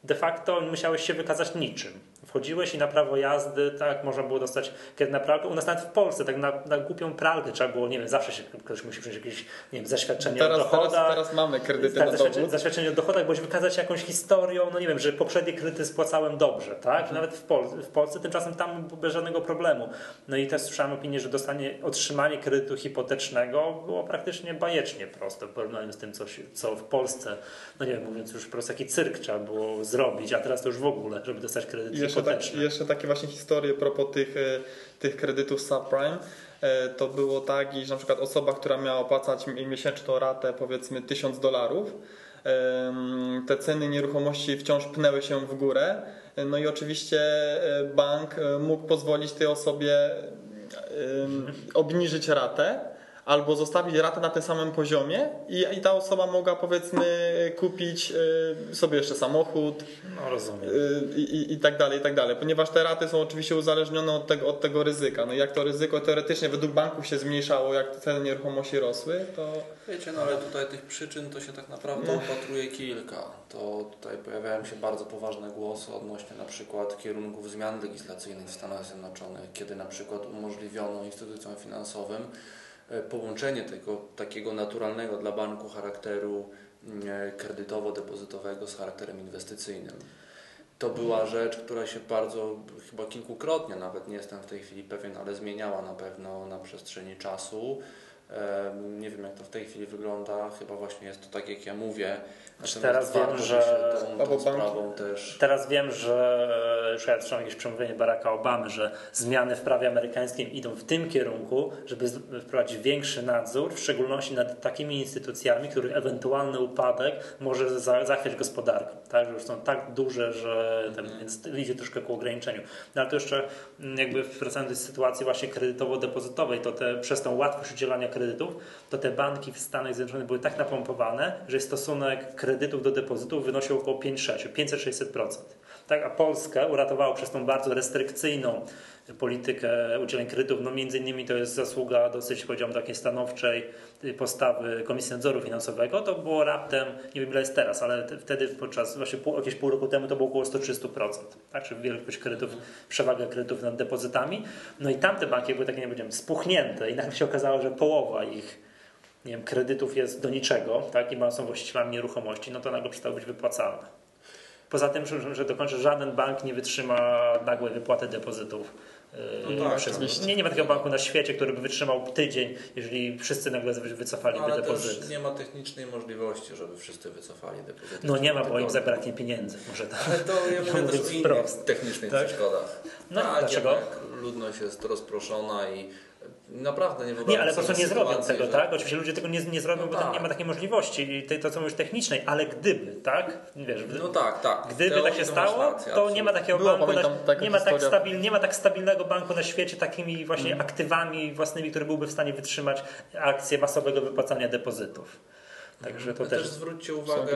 Speaker 1: de facto musiałeś się wykazać niczym. Wchodziłeś i na prawo jazdy, tak, można było dostać kredyt na pralkę. U nas nawet w Polsce, tak na, na głupią pralkę trzeba było, nie wiem, zawsze się, ktoś musi przyjąć jakieś, nie wiem, zaświadczenie
Speaker 2: teraz,
Speaker 1: o dochodach.
Speaker 2: Teraz, teraz mamy kredyty tak, na
Speaker 1: zaświadczenie, zaświadczenie o dochodach, boś wykazać jakąś historią, no nie wiem, że poprzednie kredyty spłacałem dobrze, tak? Mhm. Nawet w, Pol w Polsce tymczasem tam bez żadnego problemu. No i też słyszałem opinię, że dostanie, otrzymanie kredytu hipotecznego było praktycznie bajecznie proste w porównaniu z tym, co, się, co w Polsce, no nie wiem, mówiąc już po prostu jaki cyrk trzeba było zrobić, a teraz to już w ogóle, żeby dostać kredyt
Speaker 2: jeszcze
Speaker 1: tak-
Speaker 2: jeszcze takie właśnie historie propos tych, e, tych kredytów subprime. E, to było tak, że na przykład osoba, która miała opłacać miesięczną ratę powiedzmy 1000 dolarów, te ceny nieruchomości wciąż pnęły się w górę. No i oczywiście e, bank mógł pozwolić tej osobie obniżyć ratę albo zostawić ratę na tym samym poziomie i, i ta osoba mogła powiedzmy kupić y, sobie jeszcze samochód
Speaker 1: no, rozumiem.
Speaker 2: Y, I, i, tak dalej, i tak dalej. Ponieważ te raty są oczywiście uzależnione od tego, od tego ryzyka. No i jak to ryzyko teoretycznie według banków się zmniejszało, jak ceny nieruchomości rosły, to...
Speaker 3: Wiecie, no ale tutaj tych przyczyn to się tak naprawdę no. opatruje kilka. To tutaj pojawiają się bardzo poważne głosy odnośnie na przykład kierunków zmian legislacyjnych w Stanach Zjednoczonych, kiedy na przykład umożliwiono instytucjom finansowym połączenie tego takiego naturalnego dla banku charakteru mm, kredytowo-depozytowego z charakterem inwestycyjnym. To była rzecz, która się bardzo, chyba kilkukrotnie, nawet nie jestem w tej chwili pewien, ale zmieniała na pewno na przestrzeni czasu. Nie wiem jak to w tej chwili wygląda, chyba właśnie jest to tak jak ja mówię.
Speaker 1: Znaczy teraz wiem, że tą, tą sprawą też... Teraz wiem, że już ja słyszałem jakieś przemówienie Baracka Obamy, że zmiany w prawie amerykańskim idą w tym kierunku, żeby wprowadzić większy nadzór, w szczególności nad takimi instytucjami, których ewentualny upadek może zachwiać gospodarkę. Tak? Że już są tak duże, że ten, mm. więc idzie troszkę ku ograniczeniu. No ale to jeszcze mm, jakby wracając do sytuacji właśnie kredytowo-depozytowej, to te, przez tą łatwość udzielania kredytów, to te banki w Stanach Zjednoczonych były tak napompowane, że stosunek kredytów do depozytów wynosił około 5-6, 500-600%. Tak, a Polskę uratowało przez tą bardzo restrykcyjną politykę udzielenia kredytów. No między innymi to jest zasługa dosyć, powiedziałbym, takiej stanowczej postawy Komisji Nadzoru Finansowego. To było raptem, nie wiem ile jest teraz, ale wtedy podczas właśnie pół, jakieś pół roku temu to było około 130%. Tak, czyli wielkość kredytów, przewaga kredytów nad depozytami. No i tamte banki były takie, nie powiedziałem, spuchnięte i nagle się okazało, że połowa ich nie wiem, kredytów jest do niczego, tak, i są właścicielami nieruchomości, no to nagle przestały być wypłacalne. Poza tym, że, że dokończę, żaden bank nie wytrzyma nagłej wypłaty depozytów. No tak, przez, nie, nie ma takiego banku na świecie, który by wytrzymał tydzień, jeżeli wszyscy nagle wycofaliby
Speaker 3: Ale
Speaker 1: depozyt.
Speaker 3: Też nie ma technicznej możliwości, żeby wszyscy wycofali depozyt.
Speaker 1: No nie ma, bo im zabraknie pieniędzy. Może tak.
Speaker 3: Ale to ja mówię też o innych technicznych tak? przeszkodach.
Speaker 1: No tak, dlaczego?
Speaker 3: ludność jest rozproszona i Naprawdę nie
Speaker 1: Nie, ale po prostu nie zrobią tego, że... tak? Oczywiście ludzie tego nie, nie zrobią, no bo tak. nie ma takiej możliwości, to, to co mówisz technicznej, ale gdyby, tak?
Speaker 3: Wiesz, no tak, tak.
Speaker 1: Gdyby tak się stało, rację, to nie ma takiego Było, banku, na, nie, ma tak stabil, nie ma tak stabilnego banku na świecie takimi właśnie mm. aktywami własnymi, który byłby w stanie wytrzymać akcję masowego wypłacania depozytów.
Speaker 3: Także to też, też zwróćcie uwagę,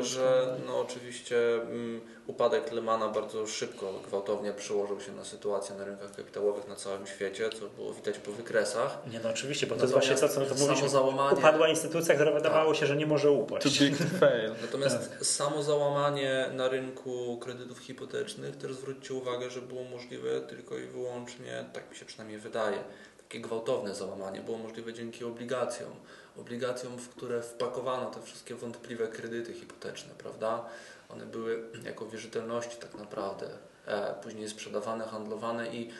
Speaker 3: że no oczywiście um, upadek Lemana bardzo szybko, gwałtownie przełożył się na sytuację na rynkach kapitałowych na całym świecie, co było widać po wykresach.
Speaker 1: Nie no oczywiście, bo to Natomiast jest właśnie to, co to mówiliśmy, załamanie... upadła instytucja, która wydawało tak. się, że nie może upaść.
Speaker 3: Natomiast tak. samo załamanie na rynku kredytów hipotecznych też zwróćcie uwagę, że było możliwe tylko i wyłącznie, tak mi się przynajmniej wydaje, takie gwałtowne załamanie było możliwe dzięki obligacjom obligacjom, w które wpakowano te wszystkie wątpliwe kredyty hipoteczne, prawda? One były jako wierzytelności tak naprawdę e, później sprzedawane, handlowane i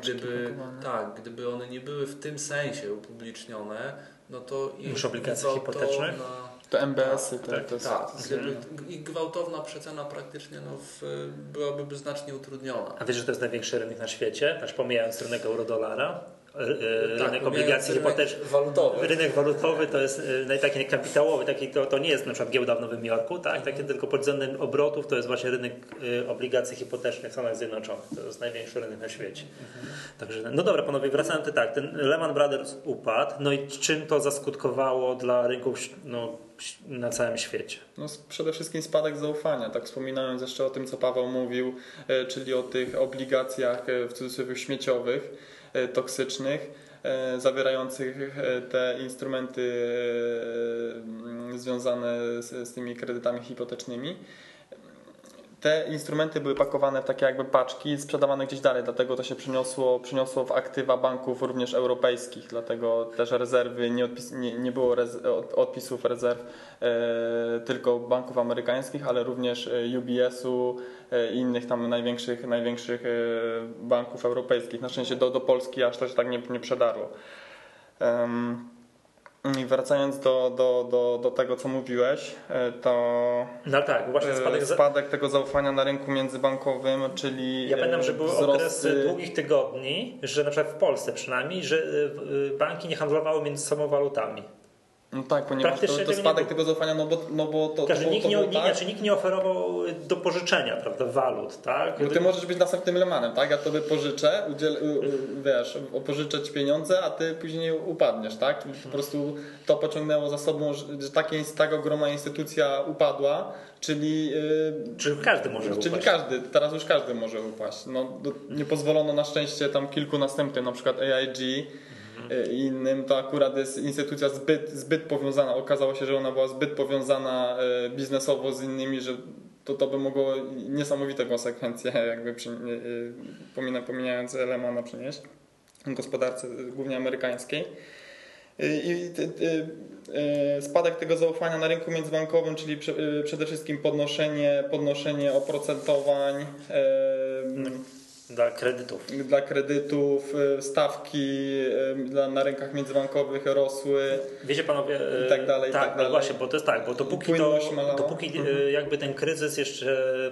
Speaker 3: gdyby, tak, gdyby one nie były w tym sensie upublicznione, no to
Speaker 1: już obligacje hipoteczne?
Speaker 2: Na, to MBS-y,
Speaker 3: tak, tak, to, to tak. Gdyby, I gwałtowna przecena praktycznie no, w, byłaby znacznie utrudniona.
Speaker 1: A wiesz, że to jest największy rynek na świecie, aż pomijając rynek euro-dolara? E, tak, rynek obligacji hipotecznych.
Speaker 3: Walutowy.
Speaker 1: Rynek walutowy to jest e, taki kapitałowy, taki, to, to nie jest na przykład giełda w Nowym Jorku, tak? Takie tylko pod względem obrotów to jest właśnie rynek e, obligacji hipotecznych w Stanach Zjednoczonych. To jest największy rynek na świecie. Mhm. Także, no dobra panowie, wracając tak, ten Lehman Brothers upadł, no i czym to zaskutkowało dla rynków no, na całym świecie?
Speaker 2: No, przede wszystkim spadek zaufania, tak wspominając jeszcze o tym, co Paweł mówił, czyli o tych obligacjach w cudzysłowie śmieciowych toksycznych e, zawierających e, te instrumenty związane z tymi kredytami hipotecznymi te instrumenty były pakowane w takie jakby paczki sprzedawane gdzieś dalej, dlatego to się przyniosło, przyniosło w aktywa banków również europejskich, dlatego też rezerwy, nie, odpis, nie, nie było rez, odpisów rezerw e, tylko banków amerykańskich, ale również e, UBS-u e, i innych tam największych, największych e, banków europejskich. Na szczęście do, do Polski aż to się tak nie, nie przedarło. I wracając do, do, do, do tego, co mówiłeś, e, to
Speaker 1: no tak, właśnie
Speaker 2: e, spadek, spadek tego zaufania na rynku międzybankowym, czyli
Speaker 1: Ja pamiętam, że były wzrosty... okresy długich tygodni, że na przykład w Polsce przynajmniej, że banki nie handlowały między sobą walutami.
Speaker 2: No tak, ponieważ to, to spadek tego zaufania, no bo, no bo to,
Speaker 1: Każdy,
Speaker 2: to,
Speaker 1: nikt,
Speaker 2: to
Speaker 1: nie,
Speaker 2: tak.
Speaker 1: znaczy, nikt nie oferował do pożyczenia prawda, walut, tak?
Speaker 2: Bo ty możesz być następnym Lemanem, tak? Ja tobie pożyczę, udziel, wiesz, pożyczę ci pieniądze, a ty później upadniesz, tak? Po prostu to pociągnęło za sobą, że takie, tak ogromna instytucja upadła, czyli... Yy,
Speaker 1: czyli każdy może
Speaker 2: Czyli
Speaker 1: upaść.
Speaker 2: każdy, teraz już każdy może upaść. No, nie pozwolono na szczęście tam kilku następnym, na przykład AIG, i innym, to akurat jest instytucja zbyt, zbyt powiązana. Okazało się, że ona była zbyt powiązana e, biznesowo z innymi, że to, to by mogło niesamowite konsekwencje, jakby e, pomijając Lemana przynieść gospodarce głównie amerykańskiej. I e, spadek tego zaufania na rynku międzybankowym, czyli przede wszystkim podnoszenie, podnoszenie oprocentowań.
Speaker 1: Dla kredytów.
Speaker 2: Dla kredytów, e, stawki e, na rynkach międzybankowych rosły.
Speaker 1: Wiecie panowie,
Speaker 2: i tak dalej.
Speaker 1: Tak,
Speaker 2: i tak dalej.
Speaker 1: właśnie, bo to jest tak, bo dopóki, to, dopóki mhm. jakby ten kryzys jeszcze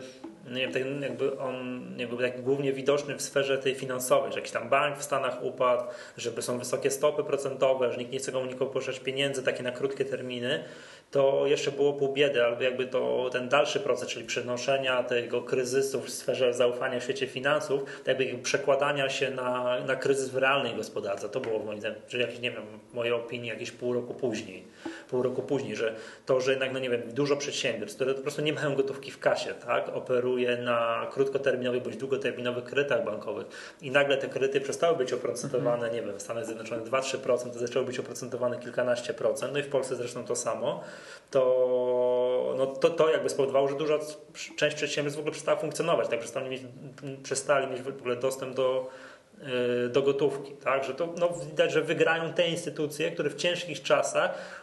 Speaker 1: no nie wiem, jakby on był tak głównie widoczny w sferze tej finansowej, że jakiś tam bank w Stanach upadł, żeby są wysokie stopy procentowe, że nikt nie chce komu nikomu pożyczać pieniędzy takie na krótkie terminy, to jeszcze było pół biedy, albo jakby to ten dalszy proces, czyli przenoszenia tego kryzysu w sferze zaufania w świecie finansów, jakby przekładania się na, na kryzys w realnej gospodarce. To było moim zdaniem, że jakieś, nie wiem, w mojej opinii jakieś pół roku później. Pół roku później, że to, że jednak, no nie wiem, dużo przedsiębiorstw, które po prostu nie mają gotówki w kasie, tak, operuje na krótkoterminowych bądź długoterminowych kredytach bankowych i nagle te kredyty przestały być oprocentowane, nie wiem, w Stanach Zjednoczonych 2-3%, to zaczęły być oprocentowane kilkanaście procent, no i w Polsce zresztą to samo to, no to, to jakby spowodowało, że duża część przedsiębiorstw w ogóle przestała funkcjonować, tak przestali mieć, przestali mieć w ogóle dostęp do, y, do gotówki. Tak? Że to no, widać, że wygrają te instytucje, które w ciężkich czasach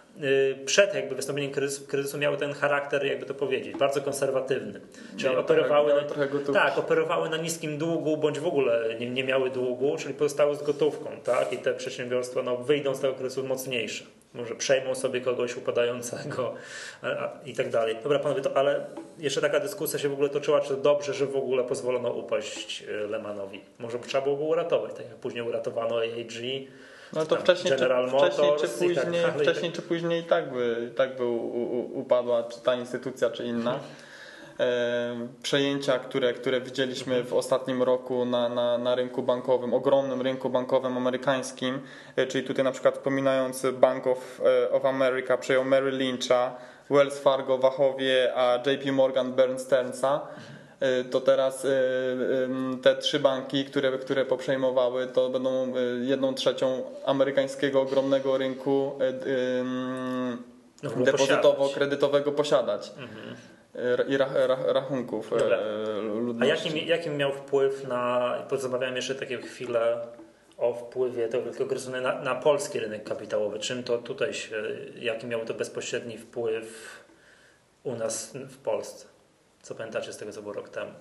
Speaker 1: przed jakby wystąpieniem kryzysu, kryzysu miały ten charakter, jakby to powiedzieć, bardzo konserwatywny. Czyli
Speaker 2: miały
Speaker 1: operowały, na, tak, operowały na niskim długu, bądź w ogóle nie, nie miały długu, czyli pozostały z gotówką. Tak? I te przedsiębiorstwa no, wyjdą z tego kryzysu mocniejsze może przejmą sobie kogoś upadającego i tak dalej. Dobra, panowie, to, ale jeszcze taka dyskusja się w ogóle toczyła, czy to dobrze, że w ogóle pozwolono upaść e, Lemanowi. Może trzeba było go uratować, tak jak później uratowano AAG,
Speaker 2: no to wcześniej, General czy, Motors wcześniej, czy później, tak wcześniej czy później tak by, tak by upadła czy ta instytucja, czy inna. Hmm przejęcia, które, które widzieliśmy w ostatnim roku na, na, na rynku bankowym, ogromnym rynku bankowym amerykańskim, e, czyli tutaj na przykład wspominając Bank of, e, of America przejął Merrill Lyncha, Wells Fargo Wachowie, a JP Morgan Bernsteinsa e, to teraz te trzy banki, które, które poprzejmowały, to będą jedną trzecią amerykańskiego ogromnego rynku depozytowo-kredytowego posiadać. Mhm i rachunków Dobra. Ludności.
Speaker 1: A jakim, jakim miał wpływ na, porozmawiałem jeszcze takie chwilę o wpływie tego okresu na, na polski rynek kapitałowy. Czym to tutaj się, jaki miał to bezpośredni wpływ u nas w Polsce? Co pamiętacie z tego, co było rok temu?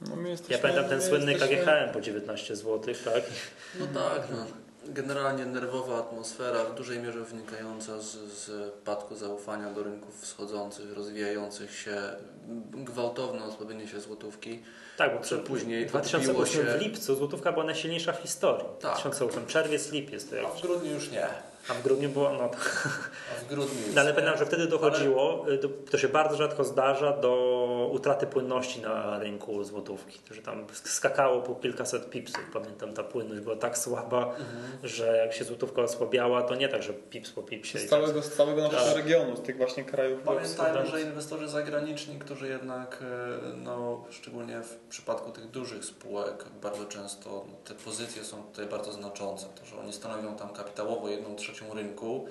Speaker 1: No jesteśmy, ja pamiętam ten słynny jesteśmy... KGHM po 19 zł, tak?
Speaker 3: No tak, no generalnie nerwowa atmosfera, w dużej mierze wynikająca z, z padku zaufania do rynków wschodzących, rozwijających się, gwałtowne osłabienie się złotówki.
Speaker 1: Tak, bo później 2008 się... w lipcu złotówka była najsilniejsza w historii. Tak. 2008 czerwiec, lipiec. To
Speaker 3: jak... A w grudniu już nie.
Speaker 1: A w grudniu było, no
Speaker 3: A w grudniu
Speaker 1: no, ale pamiętam, że wtedy dochodziło, ale... to się bardzo rzadko zdarza, do utraty płynności na rynku złotówki. Że tam skakało po kilkaset pipsów. Pamiętam, ta płynność była tak słaba, mhm. że jak się złotówka osłabiała, to nie tak, że pips po pipsie.
Speaker 2: Z całego, z całego naszego tak. regionu, z tych właśnie krajów.
Speaker 3: Pamiętajmy, że inwestorzy zagraniczni, którzy jednak, e, no, szczególnie w przypadku tych dużych spółek, bardzo często te pozycje są tutaj bardzo znaczące. To, że oni stanowią tam kapitałowo jedną trzecią trzecią rynku,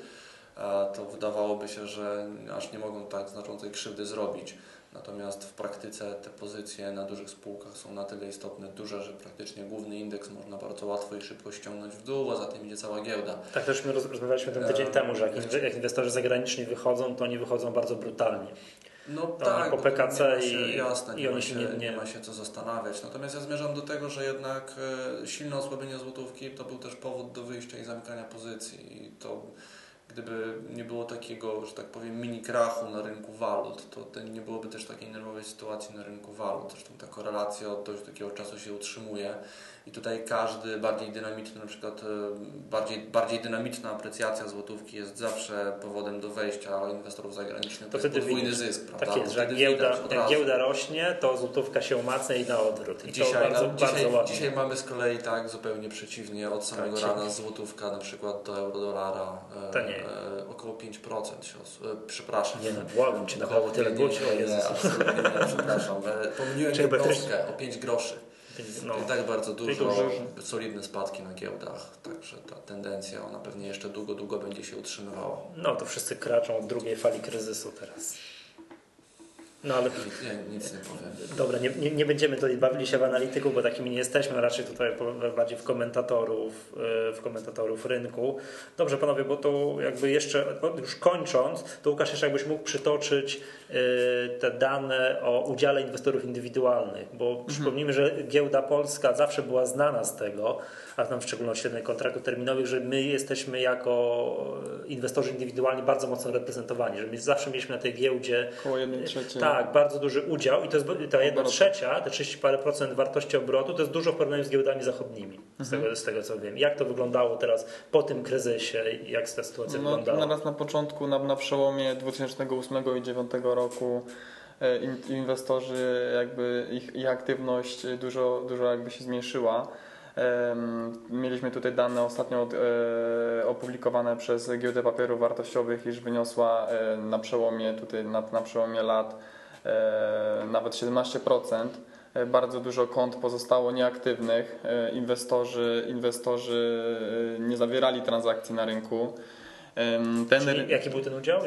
Speaker 3: to wydawałoby się, że aż nie mogą tak znaczącej krzywdy zrobić. Natomiast w praktyce te pozycje na dużych spółkach są na tyle istotne, duże, że praktycznie główny indeks można bardzo łatwo i szybko ściągnąć w dół, a za tym idzie cała giełda.
Speaker 1: Tak, też my rozmawialiśmy ten tydzień e, temu, że jak, jak inwestorzy zagraniczni wychodzą, to oni wychodzą bardzo brutalnie.
Speaker 3: No tak, po PKC się, i, jasne, i oni się nie, nie, ma się co zastanawiać. Natomiast ja zmierzam do tego, że jednak e, silne osłabienie złotówki to był też powód do wyjścia i zamykania pozycji i to gdyby nie było takiego, że tak powiem, mini krachu na rynku walut, to nie byłoby też takiej nerwowej sytuacji na rynku walut. Zresztą ta korelacja od dość takiego czasu się utrzymuje i tutaj każdy bardziej dynamiczny, na przykład e, bardziej, bardziej dynamiczna aprecjacja złotówki jest zawsze powodem do wejścia inwestorów zagranicznych. To, to jest podwójny zysk,
Speaker 1: prawda? Tak jest, że jak giełda, jak giełda rośnie, to złotówka się umacnia i na odwrót. I
Speaker 3: dzisiaj, bardzo, na, dzisiaj, bardzo dzisiaj mamy z kolei tak zupełnie przeciwnie, od samego tak, rana złotówka na przykład do euro-dolara e, około 5% się, e, przepraszam.
Speaker 1: Nie no, błagam Cię, naprawdę tyle
Speaker 3: było. Nie, nie, absolutnie nie, przepraszam. E, pomyliłem o 5 groszy. No, I tak bardzo dużo, solidne spadki na giełdach, także ta tendencja ona pewnie jeszcze długo, długo będzie się utrzymywała.
Speaker 1: No to wszyscy kraczą od drugiej fali kryzysu teraz. No ale...
Speaker 3: Nie, nic nie powiem.
Speaker 1: Dobra, nie, nie, nie, będziemy tutaj bawili się w analityków, bo takimi nie jesteśmy, raczej tutaj bardziej w komentatorów, e, w komentatorów rynku. Dobrze panowie, bo to jakby jeszcze, już kończąc, to Łukasz jeszcze jakbyś mógł przytoczyć e, te dane o udziale inwestorów indywidualnych, bo mhm. przypomnijmy, że giełda polska zawsze była znana z tego, a tam w szczególności na kontraktów terminowych, że my jesteśmy jako inwestorzy indywidualni bardzo mocno reprezentowani, że my zawsze mieliśmy na tej giełdzie
Speaker 2: około 1 trzeciej.
Speaker 1: Tak, bardzo duży udział i to jest ta 1 trzecia, te 30 parę procent wartości obrotu, to jest dużo w porównaniu z giełdami zachodnimi, z, mhm. tego, z tego co wiem. Jak to wyglądało teraz po tym kryzysie, jak ta sytuacja no, wyglądała?
Speaker 2: Naraz na początku, na, na przełomie 2008 i 2009 roku e, inwestorzy jakby ich, ich aktywność dużo, dużo jakby się zmniejszyła. Mieliśmy tutaj dane ostatnio e, opublikowane przez Giełdę Papierów Wartościowych, iż wyniosła e, na przełomie, tutaj na, na przełomie lat nawet 17%. Bardzo dużo kont pozostało nieaktywnych. Inwestorzy, inwestorzy nie zawierali transakcji na rynku.
Speaker 1: Ten, Czyli jaki był ten udział?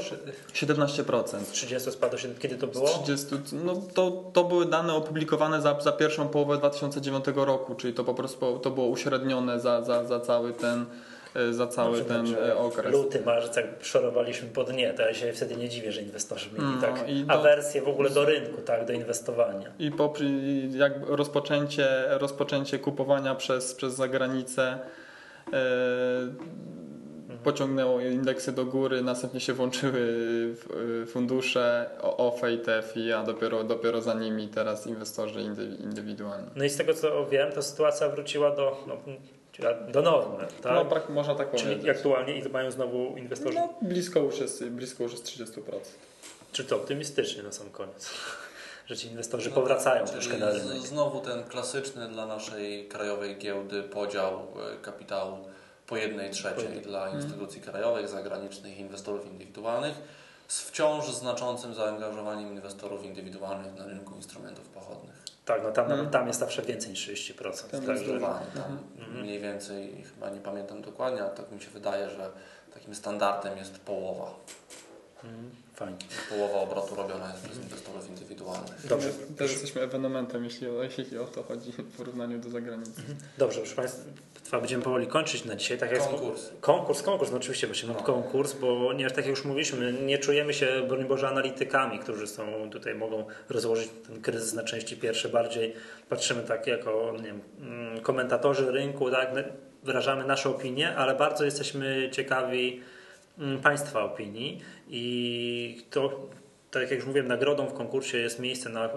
Speaker 2: 17%.
Speaker 1: Z 30 spadło się, kiedy to było?
Speaker 2: 30, no to, to były dane opublikowane za, za pierwszą połowę 2009 roku, czyli to po prostu to było uśrednione za, za, za cały ten e, za cały no, ten e, okres.
Speaker 1: Luty, marzec, jak szorowaliśmy po dnie, to ja się wtedy nie dziwię, że inwestorzy mieli no, tak do, awersję w ogóle do rynku, tak, do inwestowania.
Speaker 2: I po, jak rozpoczęcie, rozpoczęcie kupowania przez, przez zagranicę yy, pociągnęło indeksy do góry, następnie się włączyły fundusze OFE i TFI, a dopiero, dopiero za nimi teraz inwestorzy indywidualni.
Speaker 1: No i z tego co wiem, to sytuacja wróciła do, no, do normy. Tak?
Speaker 2: No, tak, można tak powiedzieć.
Speaker 1: Czyli aktualnie i mają znowu inwestorzy? No,
Speaker 2: blisko już jest, blisko już jest 30%.
Speaker 1: Czy to optymistycznie na sam koniec? że ci inwestorzy no, powracają troszkę na rynek.
Speaker 3: Znowu ten klasyczny dla naszej krajowej giełdy podział e, kapitału po jednej trzeciej dla mhm. instytucji krajowych, zagranicznych, inwestorów indywidualnych z wciąż znaczącym zaangażowaniem inwestorów indywidualnych na rynku instrumentów pochodnych.
Speaker 1: Tak, no tam, hmm. tam jest zawsze więcej niż 30%.
Speaker 3: Tam także... tam hmm. mniej więcej, chyba nie pamiętam dokładnie, ale tak mi się wydaje, że takim standardem jest połowa.
Speaker 1: Hmm. Fajnie.
Speaker 3: Połowa obrotu robiona jest przez inwestorów indywidualnych.
Speaker 2: Dobrze. Też jesteśmy ewenementem, jeśli, jeśli o to chodzi w porównaniu do zagranicy. Mhm.
Speaker 1: Dobrze, proszę Państwa, będziemy powoli kończyć na dzisiaj.
Speaker 3: Tak jak konkurs.
Speaker 1: Konkurs, konkurs, no oczywiście, bo się no. konkurs, bo nie, tak jak już mówiliśmy, nie czujemy się, broń Boże, analitykami, którzy są tutaj, mogą rozłożyć ten kryzys na części pierwsze bardziej. Patrzymy tak jako nie wiem, mm, komentatorzy rynku, tak, wyrażamy nasze opinie, ale bardzo jesteśmy ciekawi Państwa opinii i to, tak jak już mówiłem, nagrodą w konkursie jest miejsce na e,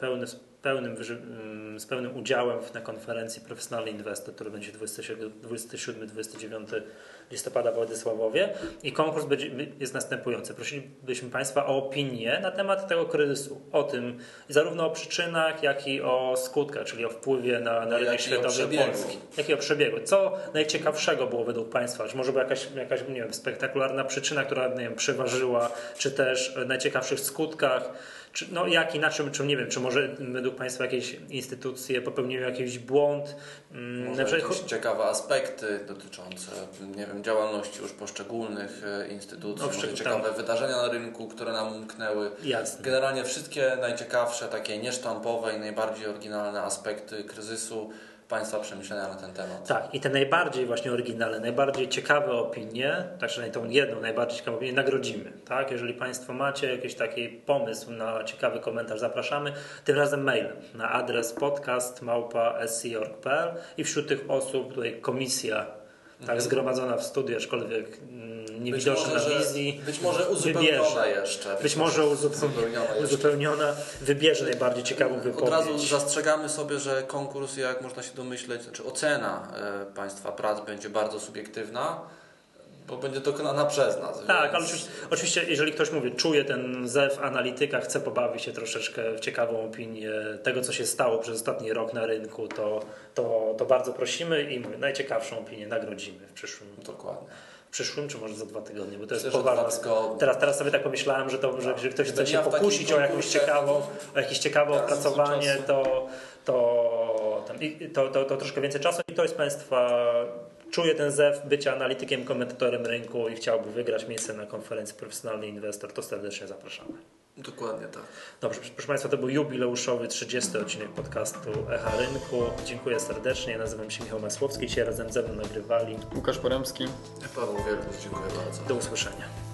Speaker 1: pełny, pełnym, mm, z pełnym udziałem na konferencji Profesjonalny Inwestor, który będzie 27-29 listopada w Władysławowie i konkurs będzie, jest następujący. Prosilibyśmy Państwa o opinię na temat tego kryzysu, o tym zarówno o przyczynach, jak i o skutkach, czyli o wpływie na, na no, rynek światowy Polski. Jakiego przebiegu? Co najciekawszego było według Państwa? Czy może była jakaś, jakaś nie wiem, spektakularna przyczyna, która nie wiem, przeważyła, czy też najciekawszych skutkach? Czy, no jak na czym, czy nie wiem, czy może według Państwa jakieś instytucje popełniły jakiś błąd?
Speaker 3: Mm, może jakieś ciekawe aspekty dotyczące, nie wiem, działalności już poszczególnych e, instytucji, no, może ciekawe tam. wydarzenia na rynku, które nam umknęły.
Speaker 1: Jasne.
Speaker 3: Generalnie wszystkie najciekawsze, takie niesztampowe i najbardziej oryginalne aspekty kryzysu Państwa przemyślenia na ten temat.
Speaker 1: Tak, i te najbardziej właśnie oryginalne, najbardziej ciekawe opinie, także tą jedną najbardziej ciekawą opinię nagrodzimy. Tak? Jeżeli Państwo macie jakiś taki pomysł na ciekawy komentarz, zapraszamy. Tym razem mail na adres podcast i wśród tych osób tutaj komisja tak zgromadzona w studiu, aczkolwiek mm, niewidoczna
Speaker 3: może,
Speaker 1: wizji.
Speaker 3: Być może uzupełniona
Speaker 1: wybierze.
Speaker 3: jeszcze.
Speaker 1: Być może uzupełniona, uzupełniona wybierze najbardziej ciekawą wypowiedź.
Speaker 3: Od razu zastrzegamy sobie, że konkurs, jak można się domyśleć, znaczy ocena e, Państwa prac będzie bardzo subiektywna, bo będzie dokonana przez nas.
Speaker 1: Tak,
Speaker 3: więc...
Speaker 1: ale oczywiście, oczywiście, jeżeli ktoś mówi, czuje ten zew analityka, chce pobawić się troszeczkę w ciekawą opinię tego, co się stało przez ostatni rok na rynku, to, to, to bardzo prosimy i mówię, najciekawszą opinię nagrodzimy w przyszłym,
Speaker 3: Dokładnie.
Speaker 1: w przyszłym czy może za dwa tygodnie, bo to jest
Speaker 3: Myślę, że
Speaker 1: poważna. Teraz, teraz sobie tak pomyślałem, że, to, że jeżeli ktoś chce się pokusić o jakąś ciekawą, o jakieś ciekawe opracowanie, to, to, to, to, to troszkę więcej czasu i ktoś z Państwa czuje ten zew bycia analitykiem, komentatorem rynku i chciałby wygrać miejsce na konferencji Profesjonalny Inwestor, to serdecznie zapraszamy.
Speaker 3: Dokładnie tak.
Speaker 1: Dobrze, proszę Państwa, to był jubileuszowy 30 odcinek podcastu Echa Rynku. Dziękuję serdecznie. Nazywam się Michał Masłowski. Dzisiaj razem ze mną nagrywali.
Speaker 2: Łukasz Poremski.
Speaker 3: Paweł Wielkus, dziękuję bardzo.
Speaker 1: Do usłyszenia.